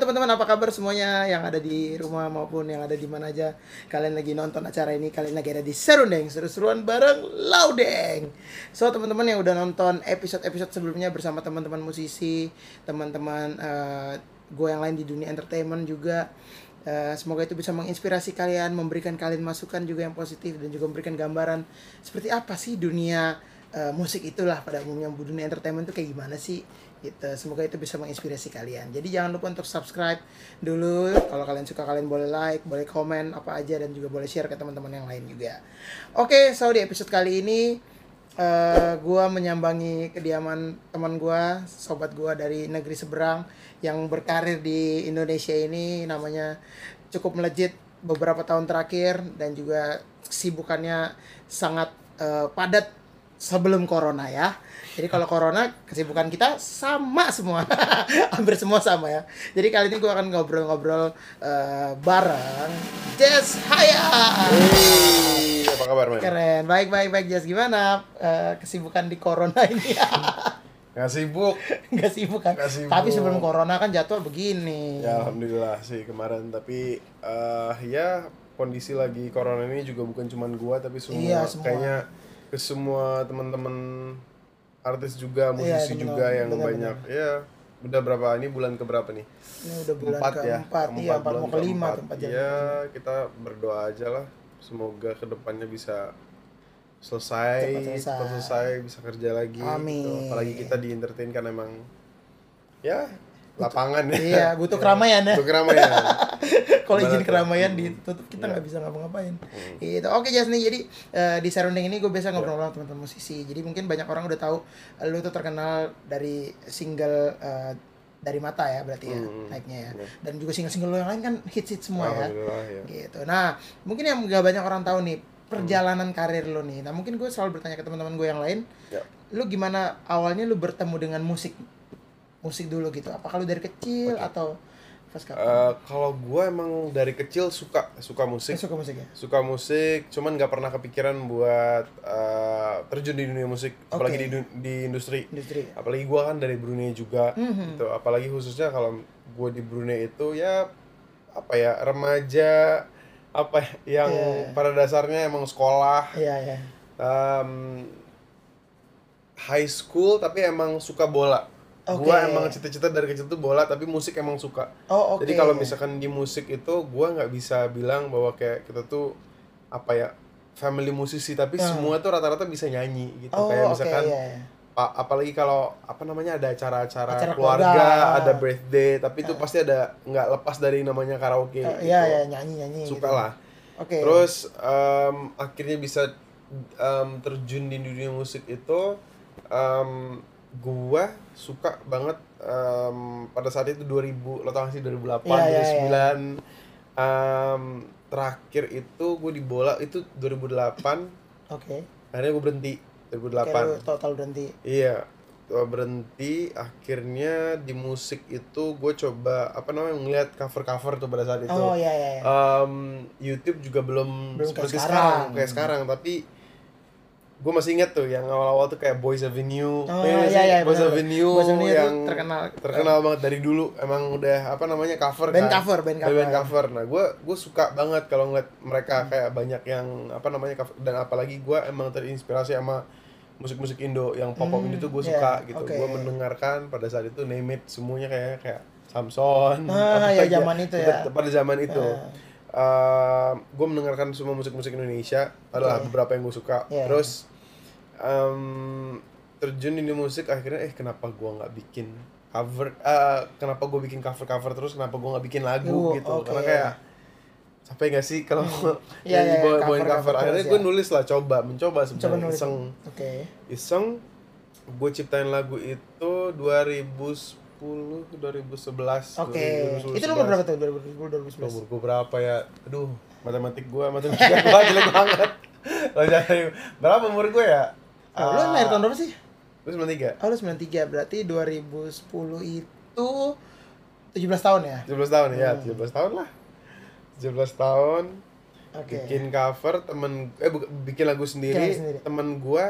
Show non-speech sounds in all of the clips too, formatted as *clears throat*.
teman-teman, apa kabar semuanya? Yang ada di rumah maupun yang ada di mana aja. Kalian lagi nonton acara ini, kalian lagi ada di Serundeng Seru-seruan bareng Laudeng. So teman-teman yang udah nonton episode-episode sebelumnya bersama teman-teman musisi Teman-teman uh, gue yang lain di dunia entertainment juga Uh, semoga itu bisa menginspirasi kalian, memberikan kalian masukan juga yang positif dan juga memberikan gambaran seperti apa sih dunia uh, musik itulah pada umumnya. Dunia entertainment itu kayak gimana sih gitu. Semoga itu bisa menginspirasi kalian. Jadi jangan lupa untuk subscribe dulu. Kalau kalian suka kalian boleh like boleh komen apa aja dan juga boleh share ke teman-teman yang lain juga. Oke so di episode kali ini uh, gua menyambangi kediaman teman gua sobat gua dari negeri seberang yang berkarir di Indonesia ini namanya cukup melejit beberapa tahun terakhir dan juga kesibukannya sangat uh, padat sebelum corona ya. Jadi kalau corona kesibukan kita sama semua, *laughs* hampir semua sama ya. Jadi kali ini gue akan ngobrol-ngobrol uh, bareng Jess Haya. Hey, apa kabar man? Keren, baik baik baik Jess gimana uh, kesibukan di corona ini? *laughs* Gak sibuk. Gak sibuk kan? Gak sibuk. Tapi sebelum corona kan jadwal begini. Ya alhamdulillah sih kemarin tapi uh, ya kondisi lagi corona ini juga bukan cuman gua tapi semua, Iya, semua. kayaknya ke semua teman-teman artis juga musisi Iya, juga benar, yang benar, banyak. ya udah berapa? Ini bulan keberapa nih? Ini udah bulan empat ya? keempat, iya, empat bulan mau kelima keempat. empat ya kita berdoa aja lah. Semoga ke depannya bisa selesai Cepat selesai. cepat selesai bisa kerja lagi gitu. Amin. apalagi kita di entertain kan emang ya lapangan ya. Iya, butuh keramaian ya. butuh keramaian *laughs* Kalau izin tuh? keramaian Hmm. ditutup kita Iya. nggak bisa ngapa-ngapain. Gitu. Oke Jas nih jadi eh, di surrounding ini gue biasa ngobrol sama teman-teman musisi. Jadi mungkin banyak orang udah tahu lu tuh terkenal dari single eh, dari mata ya berarti ya Hmm. naiknya ya. Iya. Dan juga single-single lu yang lain kan hits-hits semua ya. Ya Gitu. Nah, mungkin yang gak banyak orang tahu nih perjalanan karir lu nih. Nah, mungkin gue selalu bertanya ke teman-teman gue yang lain, Ya. lu gimana awalnya lu bertemu dengan musik? Musik dulu gitu. Apakah lu dari kecil Oke. atau pas kapan? Eh, kalau gue emang dari kecil suka suka musik Eh, suka musik ya? suka musik cuman nggak pernah kepikiran buat eh, terjun di dunia musik apalagi Oke. di di industri Industri. apalagi gue kan dari Brunei juga Mhm. gitu apalagi khususnya kalau gue di Brunei itu ya apa ya remaja apa ya, yang Iya. pada dasarnya emang sekolah Iya, iya. em, high school tapi emang suka bola Oke. gua emang cita-cita dari kecil tuh bola tapi musik emang suka Oh, oke. jadi kalau misalkan di musik itu gua nggak bisa bilang bahwa kayak kita tuh apa ya family musisi tapi Ah. semua tuh rata-rata bisa nyanyi gitu Oh, kayak misalkan iya, iya. pa- apalagi kalau apa namanya ada acara-acara Acara keluarga, keluarga. ada birthday tapi itu pasti ada nggak lepas dari namanya karaoke Eh, gitu. Iya, iya, nyanyi-nyanyi suka gitu. lah Oke. Terus em, akhirnya bisa em, terjun di dunia musik itu em, gua suka banget em, pada saat itu 2000 lo tau gak sih 2008 Iya, iya, 2009 em, terakhir itu gue di bola itu 2008 Oke. akhirnya gue berhenti Oke, 2008 lu total berhenti. Iya, gua berhenti. Akhirnya di musik itu gue coba apa namanya ngeliat cover-cover tuh pada saat itu. Oh, iya, iya. Em, YouTube juga belum, Belum seperti sekarang. sekarang. kayak sekarang. Tapi gue masih inget tuh yang awal-awal tuh kayak Boys Avenue. Oh, nggak iya, iya, Boys benar. Avenue, Boys Avenue itu yang terkenal. terkenal banget dari dulu. Emang udah apa namanya cover Band kan? cover, band cover. band cover. Nah, gue gue suka banget kalau ngeliat mereka Hmm. kayak banyak yang apa namanya cover dan apalagi gue emang terinspirasi sama musik-musik Indo yang pop pop Hmm, tuh gue iya, suka gitu. oke. Gue mendengarkan pada saat itu name it semuanya kayak kayak Samson. Ah, ya, zaman itu ya. pada zaman itu. Ah. gue mendengarkan semua musik-musik Indonesia adalah Oke. beberapa yang gue suka. Iya. Terus em, terjun di musik akhirnya eh kenapa gue nggak bikin cover eh, kenapa gue bikin cover cover terus kenapa gue nggak bikin lagu Uh, gitu oke. karena kayak capek gak sih kalau nyanyi *laughs* iya, bawain- cover- cover, cover akhirnya gue ya. nulis lah coba mencoba Coba sebenarnya iseng Oke. iseng gue ciptain lagu itu 2010 2011 Oke. 2010, Itu nomor berapa tuh? 2010 2011. Nomor gue berapa ya? Aduh, matematik gue, matematika gue jelek *laughs* banget. Lo berapa umur gue ya? Oh, lu lahir tahun berapa sih? Lu 93? Oh, lu 93. Berarti 2010 itu 17 tahun ya? 17 tahun ya, Hmm. 17 tahun lah. 17 tahun Oke. bikin cover temen eh bikin lagu sendiri, lagu sendiri. temen gue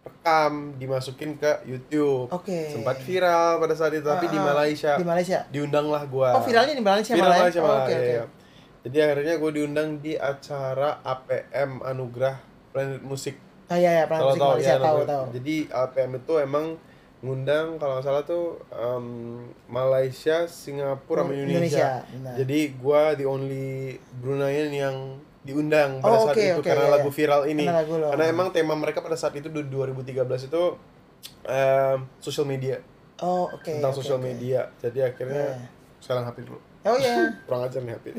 rekam dimasukin ke YouTube Oke. sempat viral pada saat itu tapi di Ah, ah. Malaysia Di Malaysia. diundanglah gua Oh, viralnya di Malaysia Viral malah. ya? Malaysia Oh, Oke, iya, oke. iya. jadi akhirnya gue diundang di acara APM Anugerah Planet Musik Ah iya ya, pernah kalau musik tahu Malaysia ya tahu tahu. jadi APM itu emang ngundang kalau nggak salah tuh em, Malaysia, Singapura, sama Indonesia. Indonesia, benar. Jadi gua the only Bruneian yang diundang pada Oh, saat oke, itu oke, karena iya, lagu iya. viral ini. Karena lagu. Karena emang tema mereka pada saat itu di 2013 itu em, social media Oh, oke. tentang oke, social oke. media. Jadi akhirnya Iya. sekarang HP dulu. Oh iya. *laughs* Kurang ajar nih HP. *laughs*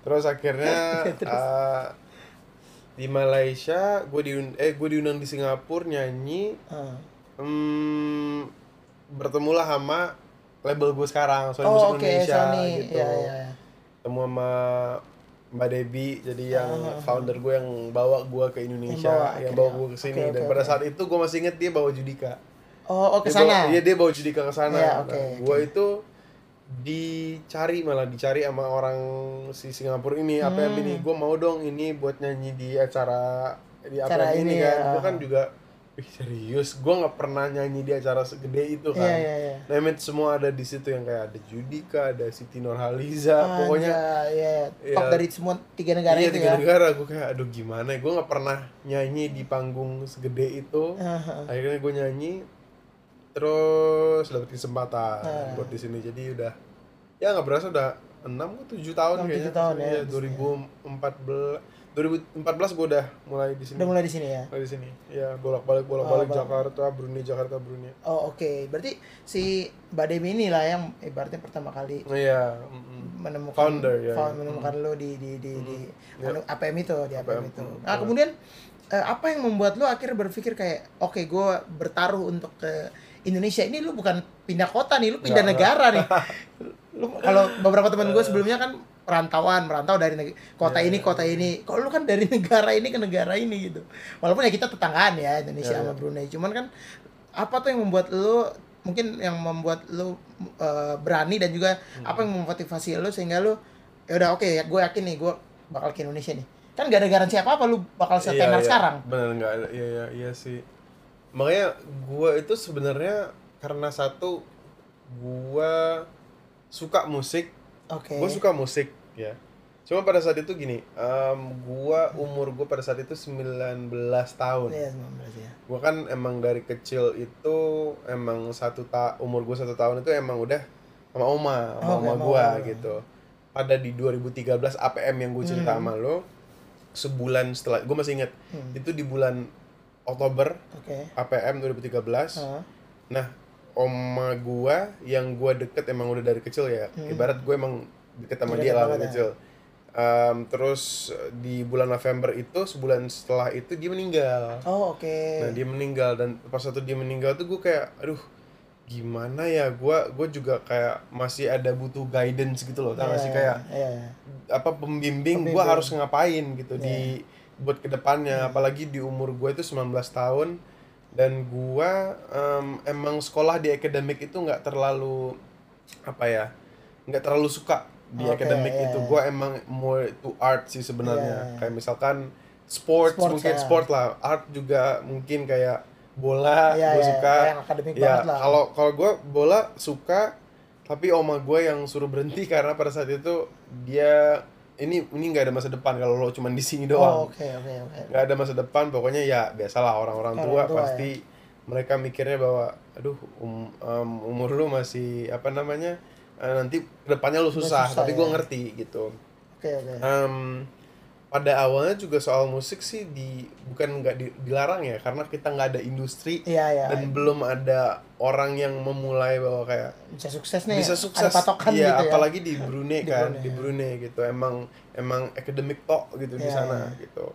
Terus akhirnya *laughs* Terus. eh, di Malaysia gue diundang eh gue diundang di Singapura nyanyi Ah. hmm, bertemulah sama label gue sekarang Sony Oh, Musik oke, Indonesia Sony. gitu Iya, iya, iya. ketemu sama Mbak Debbie jadi yang Ah. founder gue yang bawa gue ke Indonesia bawa yang bawa gue ke sini Oke, oke, dan pada oke. saat itu gue masih inget dia bawa Judika Oh, oh ke Dia bawa- sana. Iya dia bawa Judika ke sana. Iya, Nah, oke, gua itu dicari malah dicari sama orang si Singapura ini apa yang Hmm. ini gue mau dong ini buat nyanyi di acara di apa Acara ini, ini kan ya. gue kan juga Ih, serius gue nggak pernah nyanyi di acara segede itu kan Iya, iya, iya. Nah, Emang semua ada di situ yang kayak ada Judika ada Siti Nurhaliza pokoknya Anjay, iya, iya. Top Iya. dari semua tiga negara iya itu tiga ya. negara gue kayak aduh gimana ya gue nggak pernah nyanyi di panggung segede itu Ah, ah. akhirnya gue nyanyi terus dapet kesempatan Ah. buat di sini jadi udah ya nggak berasa udah enam tujuh tahun Enam, kayaknya tujuh tahun ya, Iya, sini. 2014 2014 gue udah mulai di sini Udah mulai di sini ya. mulai di sini ya bolak balik bolak balik Oh, Jakarta Brunei Jakarta Brunei Oh, oke. Berarti si Mbak Demi ini lah yang ibaratnya pertama kali iya mm-mm. menemukan Founder, ya. found- menemukan lo di di di di Ya. anu, APM itu di APM, APM, itu. mm, Nah, kemudian eh, apa yang membuat lo akhirnya berpikir kayak oke gue bertaruh untuk ke Indonesia ini lu bukan pindah kota nih, lu pindah Nggak, negara nih. *laughs* Lu kalau beberapa teman gue sebelumnya kan perantauan, merantau dari kota Iya, ini iya. kota ini. Kalau lu kan dari *laughs* negara ini ke negara ini gitu. Walaupun ya kita tetanggaan ya Indonesia Iya, sama iya. Brunei. Cuman kan apa tuh yang membuat lu mungkin yang membuat lu eh, berani dan juga Hmm. apa yang memotivasi lu sehingga lu ya udah oke ya gue yakin nih gue bakal ke Indonesia nih. Kan gak ada garansi apa-apa lu bakal setenar iya, sekarang. bener nggak iya iya iya sih makanya gua itu sebenarnya karena satu gua suka musik Oke. gue suka musik ya cuma pada saat itu gini em, gua umur gue pada saat itu 19 tahun Iya, 19 ya. gua kan emang dari kecil itu emang satu ta umur gue satu tahun itu emang udah sama oma sama Oh, oma sama gua oma. gitu pada di 2013 APM yang gue cerita Hmm. sama lo sebulan setelah gue masih inget Hmm. itu di bulan Oktober Oke. APM 2013 Heeh. Nah, oma gua yang gua deket emang udah dari kecil ya. Hmm. Ibarat gue emang deket sama Udah dia lah dari ya. kecil. Em, terus di bulan November itu sebulan setelah itu dia meninggal. Oh, oke. Nah, dia meninggal dan pas waktu dia meninggal tuh gue kayak aduh gimana ya gua gue juga kayak masih ada butuh guidance gitu loh tau gak sih Iya, kayak iya, iya. apa pembimbing, Pembimbing. gua harus ngapain gitu Iya. di buat ke depannya. Apalagi di umur gue itu 19 tahun. Dan gua em, emang sekolah di akademik itu nggak terlalu apa ya nggak terlalu suka di Oke, akademik iya, itu. iya. gua emang more to art sih sebenarnya. Iya. kayak misalkan sports, Sports, mungkin ya. sport lah. Art juga mungkin kayak bola Iya, gue iya, suka. ya kalau kalau gue bola suka tapi oma gue yang suruh berhenti *laughs* karena pada saat itu dia ini ini nggak ada masa depan kalau lo cuma di sini Oh, doang oke, oke, oke. nggak ada masa depan pokoknya ya biasalah orang-orang Orang tua, tua, ya. pasti mereka mikirnya bahwa aduh um- um, umur lu masih apa namanya eh, nanti ke depannya lu susah, susah, tapi gue ya. ngerti gitu Oke, oke. Em, pada awalnya juga soal musik sih di bukan nggak di- dilarang ya karena kita nggak ada industri Iya, iya. dan belum ada orang yang memulai bahwa kayak Bisa sukses nih. bisa sukses Ada patokan iya, gitu ya. apalagi di Brunei Di kan Brunei, di ya. Brunei gitu emang emang akademik tok gitu di Iya, sana iya. gitu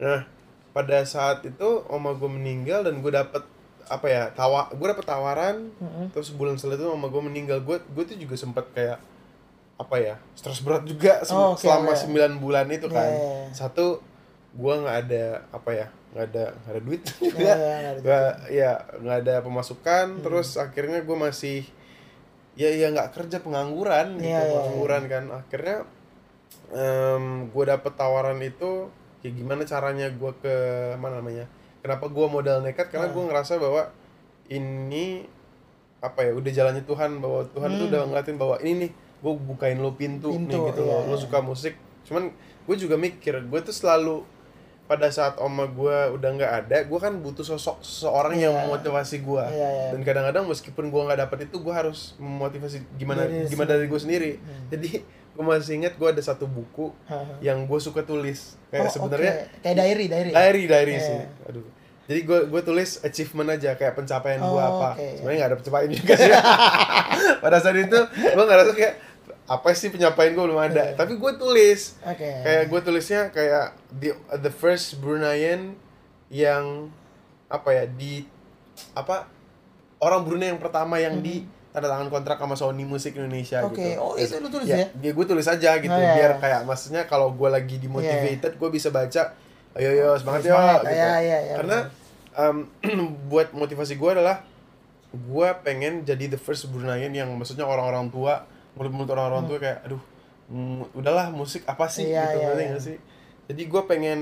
nah pada saat itu oma gue meninggal dan gue dapet apa ya tawa gue dapet tawaran Mm-mm. terus sebulan setelah itu oma gue meninggal gue gue tuh juga sempet kayak apa ya stres berat juga se- Oh, oke, selama oke. 9 bulan itu kan iya, iya. satu gue nggak ada apa ya nggak ada nggak ada duit *laughs* juga nggak ada nggak ya nggak ada pemasukan Hmm. terus akhirnya gue masih ya ya nggak kerja pengangguran gitu Iya, iya, iya. pengangguran kan akhirnya gue dapet tawaran itu ya gimana caranya gue ke mana namanya kenapa gue modal nekat karena Ah. gue ngerasa bahwa ini apa ya udah jalannya Tuhan bahwa Tuhan tuh udah ngeliatin bahwa ini nih gue bukain lo pintu. Pintu, nih gitu iya, lo iya. suka musik cuman gue juga mikir gue tuh selalu pada saat oma gue udah nggak ada gue kan butuh sosok seseorang yang Iya. memotivasi gue Iya, iya. dan kadang-kadang meskipun gue nggak dapet itu gue harus memotivasi gimana Dari gimana dari gue sendiri Hmm. jadi gue masih ingat gue ada satu buku yang gue suka tulis kayak Oh, sebenarnya oke. kayak diary, diary. diary diary Iya. sih aduh jadi gue gue tulis achievement aja kayak pencapaian gue Oh, apa oke. sebenarnya nggak ada pencapaian juga sih *laughs* pada saat itu gue nggak rasa kayak apa sih pencapaian gue belum ada Iya. tapi gue tulis Oke. kayak gue tulisnya kayak the the first Bruneian yang apa ya di apa orang Brunei yang pertama yang di tanda tangan kontrak sama Sony Musik Indonesia Hmm. Oke, gitu. oh, itu lu tulis ya? Ya, gue tulis aja gitu Oh, iya, biar kayak maksudnya kalau gue lagi dimotivated gue bisa baca ayo yo semangat yo Semangat, gitu. iya, iya, iya, Karena em, *clears throat* buat motivasi gue adalah gue pengen jadi the first Bruneian yang maksudnya orang-orang tua mulut-mulut orang-orang tua kayak aduh mm, udahlah musik apa sih Hmm. Iya, gitu iya, ngerti iya. nggak sih jadi gue pengen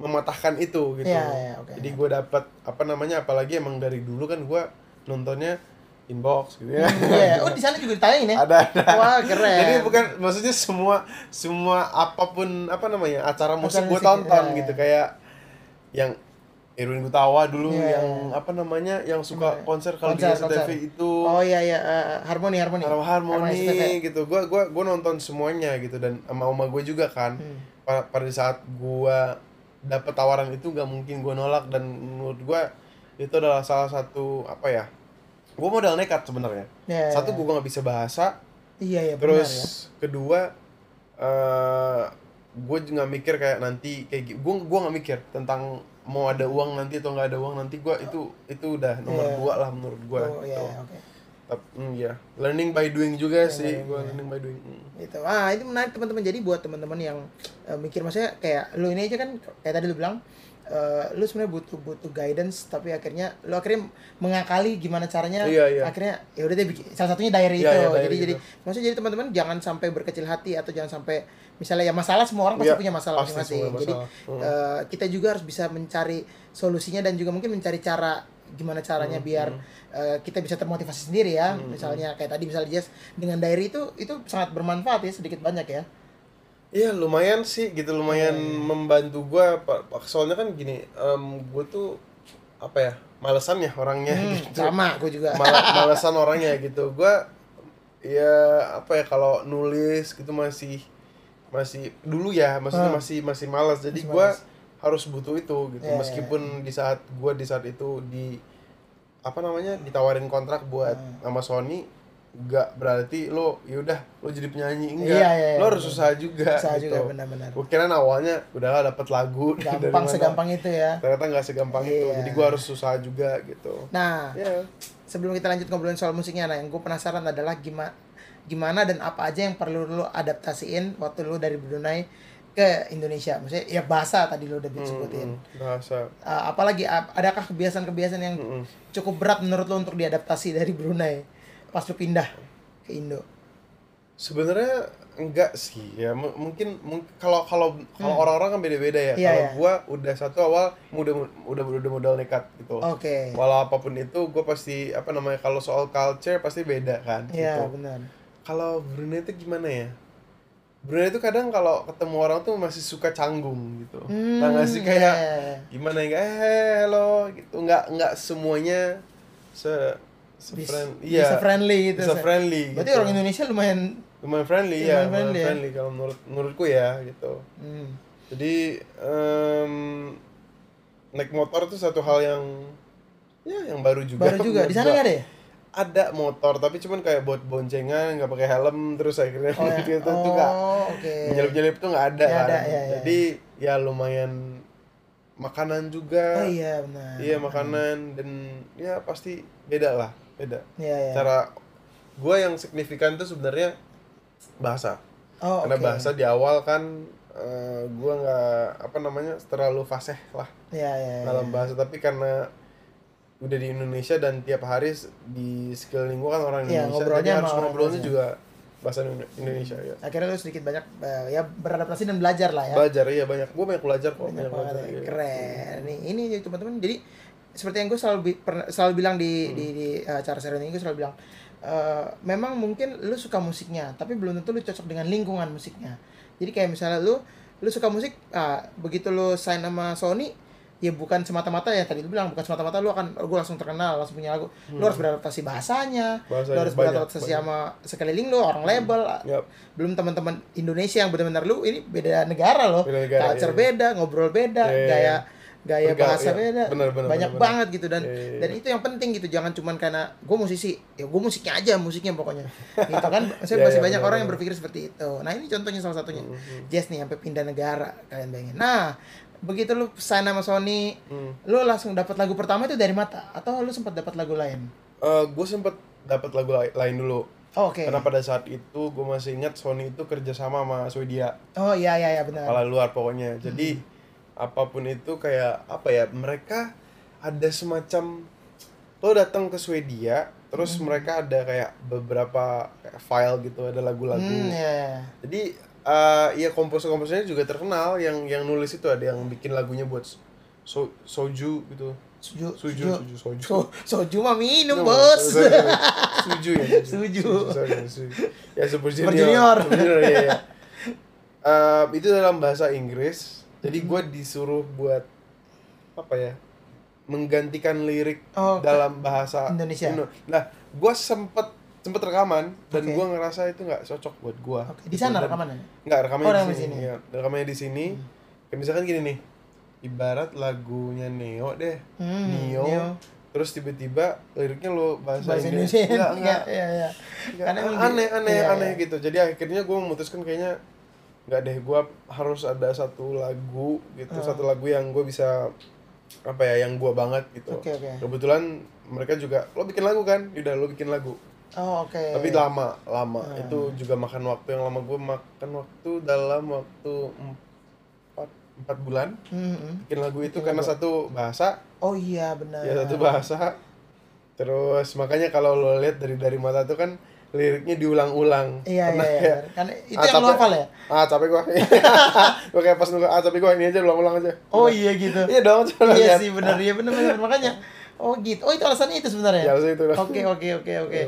mematahkan itu gitu Iya, iya, oke. jadi gue dapat apa namanya apalagi emang dari dulu kan gue nontonnya inbox gitu ya Iya, oh di sana juga ditayangin ya? ada ada Wah, keren. jadi bukan maksudnya semua semua apa pun apa namanya acara musik gue tonton iya. gitu kayak yang Irwin Gutawa dulu Iya. yang apa namanya yang suka Iya. konser kalau di SCTV itu Oh iya iya, eh, harmoni harmoni. Harmoni, harmoni STV. gitu. Gua gua gua nonton semuanya gitu dan sama oma gue juga kan. Hmm. Pa- Pada saat gua dapet tawaran itu gak mungkin gua nolak dan menurut gua itu adalah salah satu apa ya? Gua modal nekat sebenarnya. Iya, Satu iya. gua nggak bisa bahasa, Iya iya terus benar ya. kedua eh gue nggak mikir kayak nanti kayak. Gue gua nggak mikir tentang mau ada uang nanti atau nggak ada uang nanti gua itu itu udah nomor Iya. dua lah menurut gua. Oh iya gitu. iya, oke. Tapi mm, ya, learning by doing juga Learning sih. Gua doing, learning by doing. Mm. Gitu. Ah, itu menarik teman-teman. Jadi buat teman-teman yang eh, mikir maksudnya kayak lu ini aja kan kayak tadi lu bilang eh, lu sebenarnya butuh butuh guidance tapi akhirnya lu akhirnya mengakali gimana caranya Iya, iya. akhirnya ya udah deh bikin salah satunya diary Iya, itu iya, diary jadi jadi gitu. maksudnya jadi teman-teman jangan sampai berkecil hati atau jangan sampai misalnya ya masalah semua orang pasti Iya, punya masalah masing-masing jadi. Hmm. eh, kita juga harus bisa mencari solusinya dan juga mungkin mencari cara gimana caranya Hmm, biar eh, kita bisa termotivasi sendiri ya misalnya kayak tadi misalnya Jess dengan diary itu itu sangat bermanfaat ya sedikit banyak ya Iya lumayan sih gitu lumayan membantu gua Pak. Pak, soalnya kan gini em gue tuh apa ya malesan ya orangnya Hmm, gitu sama aku juga Mal- *laughs* malesan orangnya gitu gua ya apa ya kalau nulis gitu masih masih dulu ya maksudnya Hmm. masih masih malas jadi malas. harus butuh itu gitu iya, meskipun di saat gua di saat itu di apa namanya ditawarin kontrak buat Hmm. sama Sony nggak berarti lo yaudah lo jadi penyanyi enggak. Iya, iya, lo iya, harus usaha juga Usaha gitu. juga, benar-benar. Gua kira awalnya udahlah dapat lagu *laughs* gampang segampang itu ya. Ternyata nggak segampang itu. Iya. jadi gua harus usaha juga gitu. Nah ya. sebelum kita lanjut ngobrolin soal musiknya nah yang gue penasaran adalah gimana gimana dan apa aja yang perlu lo adaptasiin waktu lo dari Brunei ke Indonesia. Maksudnya ya bahasa tadi lo udah sebutin Mm, bahasa. Uh, apalagi ap- adakah kebiasaan-kebiasaan yang Mm-mm. cukup berat menurut lo untuk diadaptasi dari Brunei pas lo pindah ke Indo. Sebenarnya enggak sih ya M- mungkin mung- kalau kalau kalau orang-orang kan beda-beda ya. Hmm. Iya, kalau iya. gua udah satu awal udah udah udah modal nekat gitu. Oke. Walau apa pun itu gue pasti apa namanya kalau soal culture pasti beda kan Iya gitu. benar. Kalau Brunei itu gimana ya? Brunei itu kadang kalau ketemu orang tuh masih suka canggung gitu. Hmm, nah nggak sih kayak iya, iya. gimana ya eh hello gitu. Nggak nggak semuanya se se Bis- friend bisa friendly gitu bisa Sa- friendly berarti gitu. orang Indonesia lumayan lumayan friendly Lumayan ya lumayan friendly. friendly, ya. kalau menurut menurutku ya gitu. Hmm, jadi em, naik motor tuh satu hal yang ya yang baru juga. Baru juga. Di sana nggak ada ya? Ada motor tapi cuman kayak buat boncengan nggak pakai helm terus akhirnya oh, ya. *laughs* gitu tuh nggak. Oh oke. Nyelip nyelip tuh nggak ada Nggak kan. ada, ya, ya. jadi ya lumayan makanan juga. Oh iya benar. Iya makanan dan ya pasti beda lah beda. Iya iya. Cara gua yang signifikan tuh sebenarnya bahasa. Oh karena oke. bahasa di awal kan eh, gua nggak apa namanya terlalu fasih lah iya iya iya. dalam bahasa. Tapi karena udah di Indonesia dan tiap hari di sekeliling gua kan orang Iya, Indonesia. ngobrolnya jadi harus ngobrolnya juga bahasa Indo- Indonesia ya. Akhirnya lu sedikit banyak eh, ya beradaptasi dan belajar lah ya. Belajar iya banyak. Gue banyak belajar kok banyak banyak belajar ya. keren. Nih ini ya, teman-teman jadi seperti yang gue selalu bi- selalu bilang Hmm. di di, di uh, acara seri ini gue selalu bilang eh, memang mungkin lu suka musiknya tapi belum tentu lu cocok dengan lingkungan musiknya jadi kayak misalnya lu lu suka musik ah, begitu lu sign sama Sony ya bukan semata-mata ya tadi lu bilang bukan semata-mata lu akan gue langsung terkenal langsung punya lagu lu harus beradaptasi bahasanya, Hmm. Bahasanya lu harus banyak, beradaptasi banyak. sama sekeliling lu orang label Yap. belum teman-teman Indonesia yang benar-benar lu ini beda negara loh Beda negara, culture iya. beda ngobrol beda Iya, iya, gaya iya. Gaya Bergaul, bahasa iya. beda. Benar, benar, banyak benar. banget gitu. Dan Iya, iya, iya. dan itu yang penting gitu. Jangan cuman karena gue musisi. Ya gue musiknya aja musiknya pokoknya. Gitu kan? *laughs* Saya Iya, masih iya, banyak benar, orang yang benar. berpikir seperti itu. Nah ini contohnya salah satunya. Mhm. Jazz nih sampai pindah negara. Kalian bayangin. Nah begitu lu sign sama Sony Hmm. lu langsung dapat lagu pertama itu dari mata? Atau lu sempat dapat lagu lain? Gue sempet dapat lagu lai- lain dulu. Oh, oke. Karena pada saat itu gue masih ingat Sony itu kerjasama sama Swedia. Oh iya iya iya benar. Kepala luar pokoknya. Jadi apa pun itu kayak apa ya mereka ada semacam lo datang ke Swedia terus mereka ada kayak beberapa kayak file gitu ada lagu-lagu hmm iya, iya. jadi eh ya komposer-komposernya juga terkenal yang yang nulis itu ada yang bikin lagunya buat so, soju gitu Suju, suju suju soju So, soju mah minum, Minum, bos. sorry, sorry. Suju ya. Suju. Sorry, suju. Ya Super Junior. Super Junior, iya, iya. Eh, itu dalam bahasa Inggris. Jadi gue disuruh buat apa ya? Menggantikan lirik Oh, dalam bahasa Indonesia. Indo. Nah, gue sempet sempet rekaman dan Oke. gue ngerasa itu nggak cocok buat gue. Oke, di sana rekamannya. Nggak rekamannya Oh, di rekaman sini. Iya, rekamannya di sini. Kayak misalkan gini nih. Ibarat lagunya Neo deh. Hmm, Neo, Neo. terus tiba-tiba liriknya lo bahasa, Bahasa. Indonesia. enggak enggak, Iya, iya. enggak. Karena emang aneh aneh iya, aneh iya. gitu jadi akhirnya gue memutuskan kayaknya nggak deh gue harus ada satu lagu gitu Oh. satu lagu yang gue bisa apa ya yang gue banget gitu Oke, oke. kebetulan mereka juga lo bikin lagu kan udah lo bikin lagu Oh, oke. tapi lama lama Ah. itu juga makan waktu yang lama gue makan waktu dalam waktu empat empat bulan Hmm, hmm. bikin lagu itu Bikin karena lagu. satu bahasa Oh iya, benar. ya satu bahasa terus makanya kalau lo lihat dari dari mata tuh kan liriknya diulang-ulang. Iya, iya, iya. kayak, benar. Karena itu ah, yang lo hafal ya? ah capek gua *laughs* gua kayak pas nunggu ah capek gua ini aja ulang-ulang aja. Oh iya gitu. iya dong coba iya *laughs* lihat. sih benar iya benar benar makanya oh gitu. Oh itu alasannya itu sebenarnya? Ya, alasannya itu. *laughs* oke oke oke oke.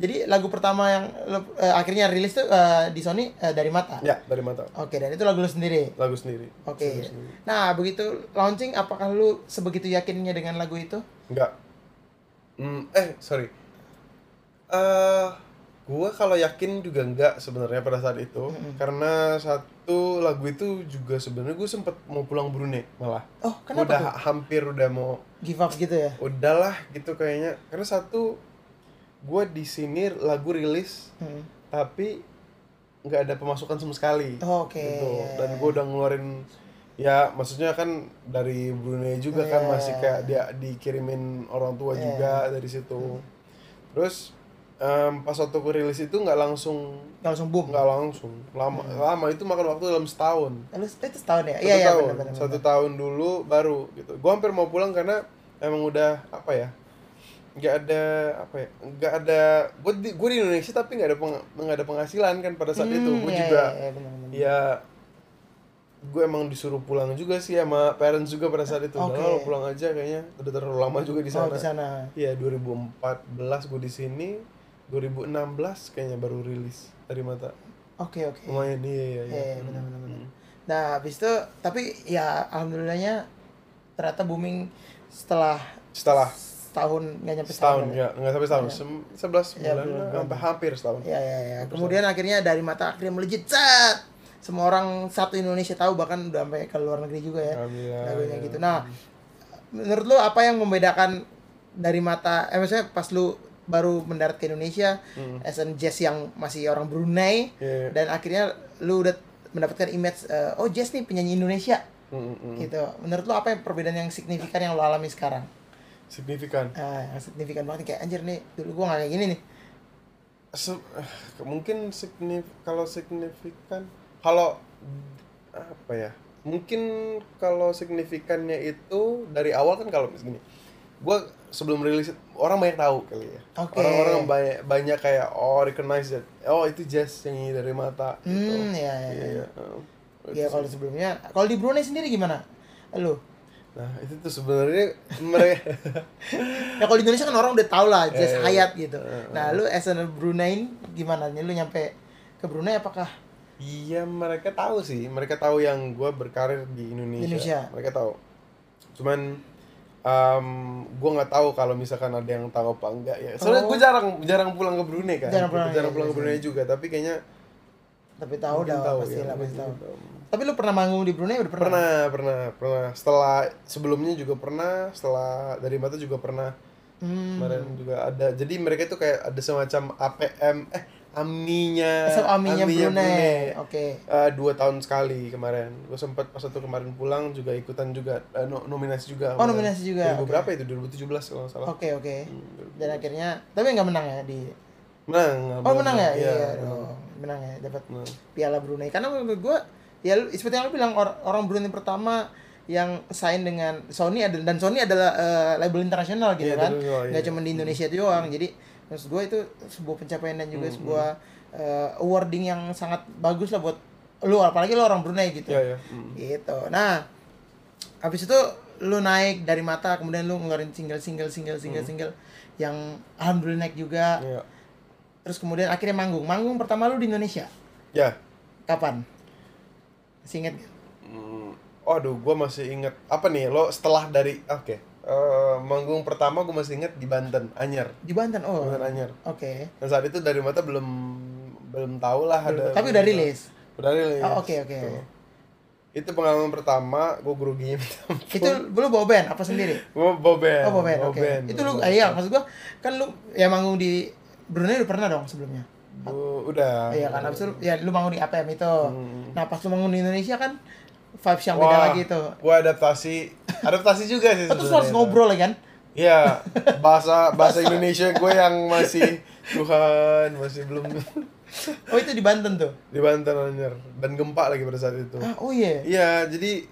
Jadi lagu pertama yang lo, eh, akhirnya rilis tuh eh, di Sony eh, dari mata? Ya dari mata. Oke dan itu lagu lo sendiri? Lagu sendiri. Oke. Sendiri. nah begitu launching apakah lu sebegitu yakinnya dengan lagu itu? Enggak. Hmm, eh sorry. Eh gua kalau yakin juga enggak sebenarnya pada saat itu karena satu lagu itu juga sebenarnya gue sempet mau pulang Brunei malah oh Gua kenapa udah tuh ha- hampir udah mau give up gitu ya udahlah gitu kayaknya karena satu gue di sini lagu rilis Hmm. tapi nggak ada pemasukan sama sekali Oh, oke. gitu. Dan gue udah ngeluarin ya maksudnya kan dari Brunei juga kan Iya. masih kayak dia dikirimin orang tua Iya. juga dari situ terus em, pas waktu gue rilis itu nggak langsung Nggak langsung boom? nggak langsung. Lama lama. Itu makan waktu dalam setahun. Lalu itu setahun ya? Satu iya iya tahun. benar benar satu tahun dulu baru gitu. Gue hampir mau pulang karena emang udah apa ya nggak ada apa ya nggak ada gue di gue di Indonesia tapi nggak ada peng- nggak ada penghasilan kan pada saat itu. Hmm, gue iya, juga iya, iya, benar, benar. ya gue emang disuruh pulang juga sih sama parents juga pada saat itu. Udah lo pulang aja kayaknya. Udah terlalu lama juga di oh sana. di sana. Iya 2014 gue di sini 2016 kayaknya baru rilis dari mata oke oke lumayan iya iya Iya, iya, benar, benar, benar. Nah, habis itu tapi ya alhamdulillahnya ternyata booming setelah setelah setahun nggak nyampe setahun setahun. ya nggak sampai setahun Sem- sebelas Ya, bulan bulan- lah, sampai hampir setahun Ya, ya, ya. Kemudian akhirnya dari mata akhirnya melejit set. Semua orang satu Indonesia tahu bahkan udah sampai ke luar negeri juga ya. Lagunya ya. gitu. Nah, menurut lu apa yang membedakan dari mata eh maksudnya pas lu baru mendarat ke Indonesia Hmm. as an jazz yang masih orang Brunei Iya. dan akhirnya lu udah mendapatkan image eh, oh jazz nih penyanyi Indonesia Mm, mm, mm. gitu. Menurut lu apa yang perbedaan yang signifikan yang lu alami sekarang? signifikan Ah, yang signifikan banget nih, kayak anjir nih dulu gua gak kayak gini nih. Se- eh, mungkin signif kalau signifikan kalau apa ya mungkin kalau signifikannya itu dari awal kan kalau gini gue sebelum rilis orang banyak tahu kali ya Oke. orang-orang banyak banyak kayak oh recognize that oh itu jazz yang ini dari mata gitu. Hmm, ya, ya, iya ya. iya Ya kalau sebelumnya, kalau di Brunei sendiri gimana? Lu? nah itu tuh sebenarnya mereka *laughs* Ya kalau di Indonesia kan orang udah tau lah Jazz Eh, Hayat gitu. eh, Nah, lu as a Brunei gimana? Lu nyampe ke Brunei apakah Iya mereka tahu sih, mereka tahu yang gue berkarir di Indonesia. Indonesia. Mereka tahu. Cuman um, gue nggak tahu kalau misalkan ada yang tahu apa enggak ya. Soalnya Oh. gue jarang jarang pulang ke Brunei kan. Jarang pulang, jarang iya, pulang ke iya, Brunei juga. Tapi kayaknya tapi tahu dah pasti ya, lah pasti tahu. tahu. Tapi lu pernah manggung di Brunei udah pernah? Pernah, pernah, pernah. Setelah sebelumnya juga pernah. Setelah dari mata juga pernah. Hmm. Kemarin juga ada. Jadi mereka itu kayak ada semacam APM, eh Amninya, So, Aminya Brunei. Oke. Eh, dua tahun sekali kemarin gue sempat pas waktu kemarin pulang juga ikutan juga eh, no- nominasi juga Oh, nominasi juga, 2000 oke. berapa itu 2017 kalau nggak salah Oke, oke. Hmm, Dan akhirnya tapi nggak menang ya di menang Oh, menang ya? iya, Iya, menang. dong. Menang ya, dapat Menang. Piala Brunei. Karena menurut gua ya seperti yang lu bilang or- orang Brunei pertama yang sign dengan Sony ada dan Sony adalah eh, label internasional gitu Iya, kan. internasional, iya. Nggak cuma di Indonesia doang. Jadi maksud gua itu sebuah pencapaian dan Hmm, juga sebuah eh, awarding yang sangat bagus lah buat lu apalagi lu orang Brunei gitu. Iya, iya. Hmm. Gitu. Nah, habis itu lu naik dari mata kemudian lu ngeluarin single single single single single yang alhamdulillah naik juga. Iya. Terus kemudian akhirnya manggung. Manggung pertama lu di Indonesia. ya Kapan? Masih inget gak? Hmm, Waduh, gue masih inget apa nih lo setelah dari oke eh, manggung pertama gue masih inget di Banten Anyer Di Banten. Oh. Banten Anyer Oke. dan saat itu dari mata belum belum tahu lah ada Tapi udah rilis. udah rilis Oh, oke, oke. Tuh. itu pengalaman pertama gue grogi Itu lu bawa band apa sendiri? gue boben Oh, bawa band. Oke. Itu lu ah, iya, maksud gua kan lu ya manggung di Brunei udah pernah dong sebelumnya. Gua- udah Iya kan, habis itu ya lu manggung di APM itu. Hmm. Nah, pas lu manggung di Indonesia kan vibes yang beda Wah, lagi tuh. gue adaptasi adaptasi juga sih terus harus ngobrol ya kan? Iya, bahasa bahasa Indonesia gue yang masih Tuhan masih belum Oh, itu di Banten tuh. di Banten anjir dan gempa lagi pada saat itu. Ah, oh iya. Iya, jadi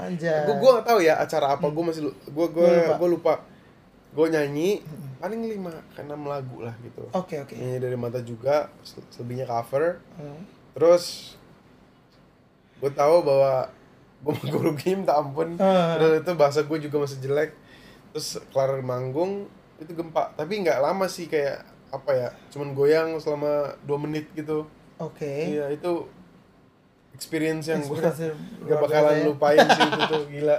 Anjay. gue gue gak tahu ya acara apa gue masih gue gue gue lupa gue nyanyi paling lima ke enam lagu lah gitu. Oke, oke. Nyanyi dari mata juga, sel- selebihnya cover. Hmm. Terus gue tahu bahwa gue mau guru game tak ampun. Terus itu bahasa gue juga masih jelek. Terus kelar manggung itu gempa, tapi nggak lama sih kayak apa ya, cuman goyang selama dua menit gitu. Oke. Iya itu experience yang gue *laughs* gak bakalan ya. lupain sih *laughs* itu tuh gila.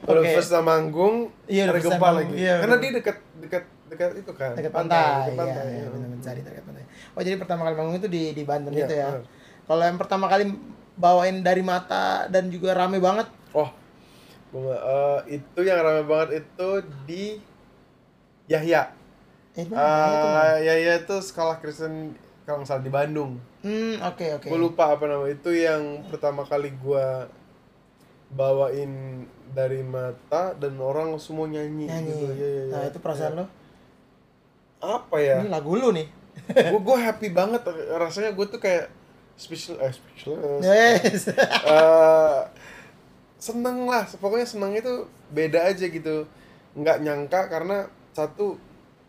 Kalau Oke. first manggung, Iya, ada gempa manggung, lagi. iya, Karena dia dekat dekat dekat itu kan. dekat pantai, dekat pantai. Iya, ya. iya, benar mencari dekat pantai. Oh, jadi pertama kali manggung itu di di Banten Iya, itu ya. benar. Kalau yang pertama kali bawain dari mata dan juga rame banget. Oh, eh, itu yang ramai banget itu di Yahya. Eh, di mana? Itu? Ah, Yahya itu sekolah Kristen kalau nggak salah di Bandung. Hmm, oke oke. Gue lupa apa nama itu yang pertama kali gua bawain dari mata dan orang semua nyanyi, Nyanyi. gitu. Iya, iya, iya. Nah, itu perasaan lo. Apa ya? Ini lagu lu nih. gue gue happy banget rasanya gue tuh kayak special eh speechless. Yes. *laughs* Eh, seneng lah. Pokoknya seneng itu beda aja gitu. Nggak nyangka karena satu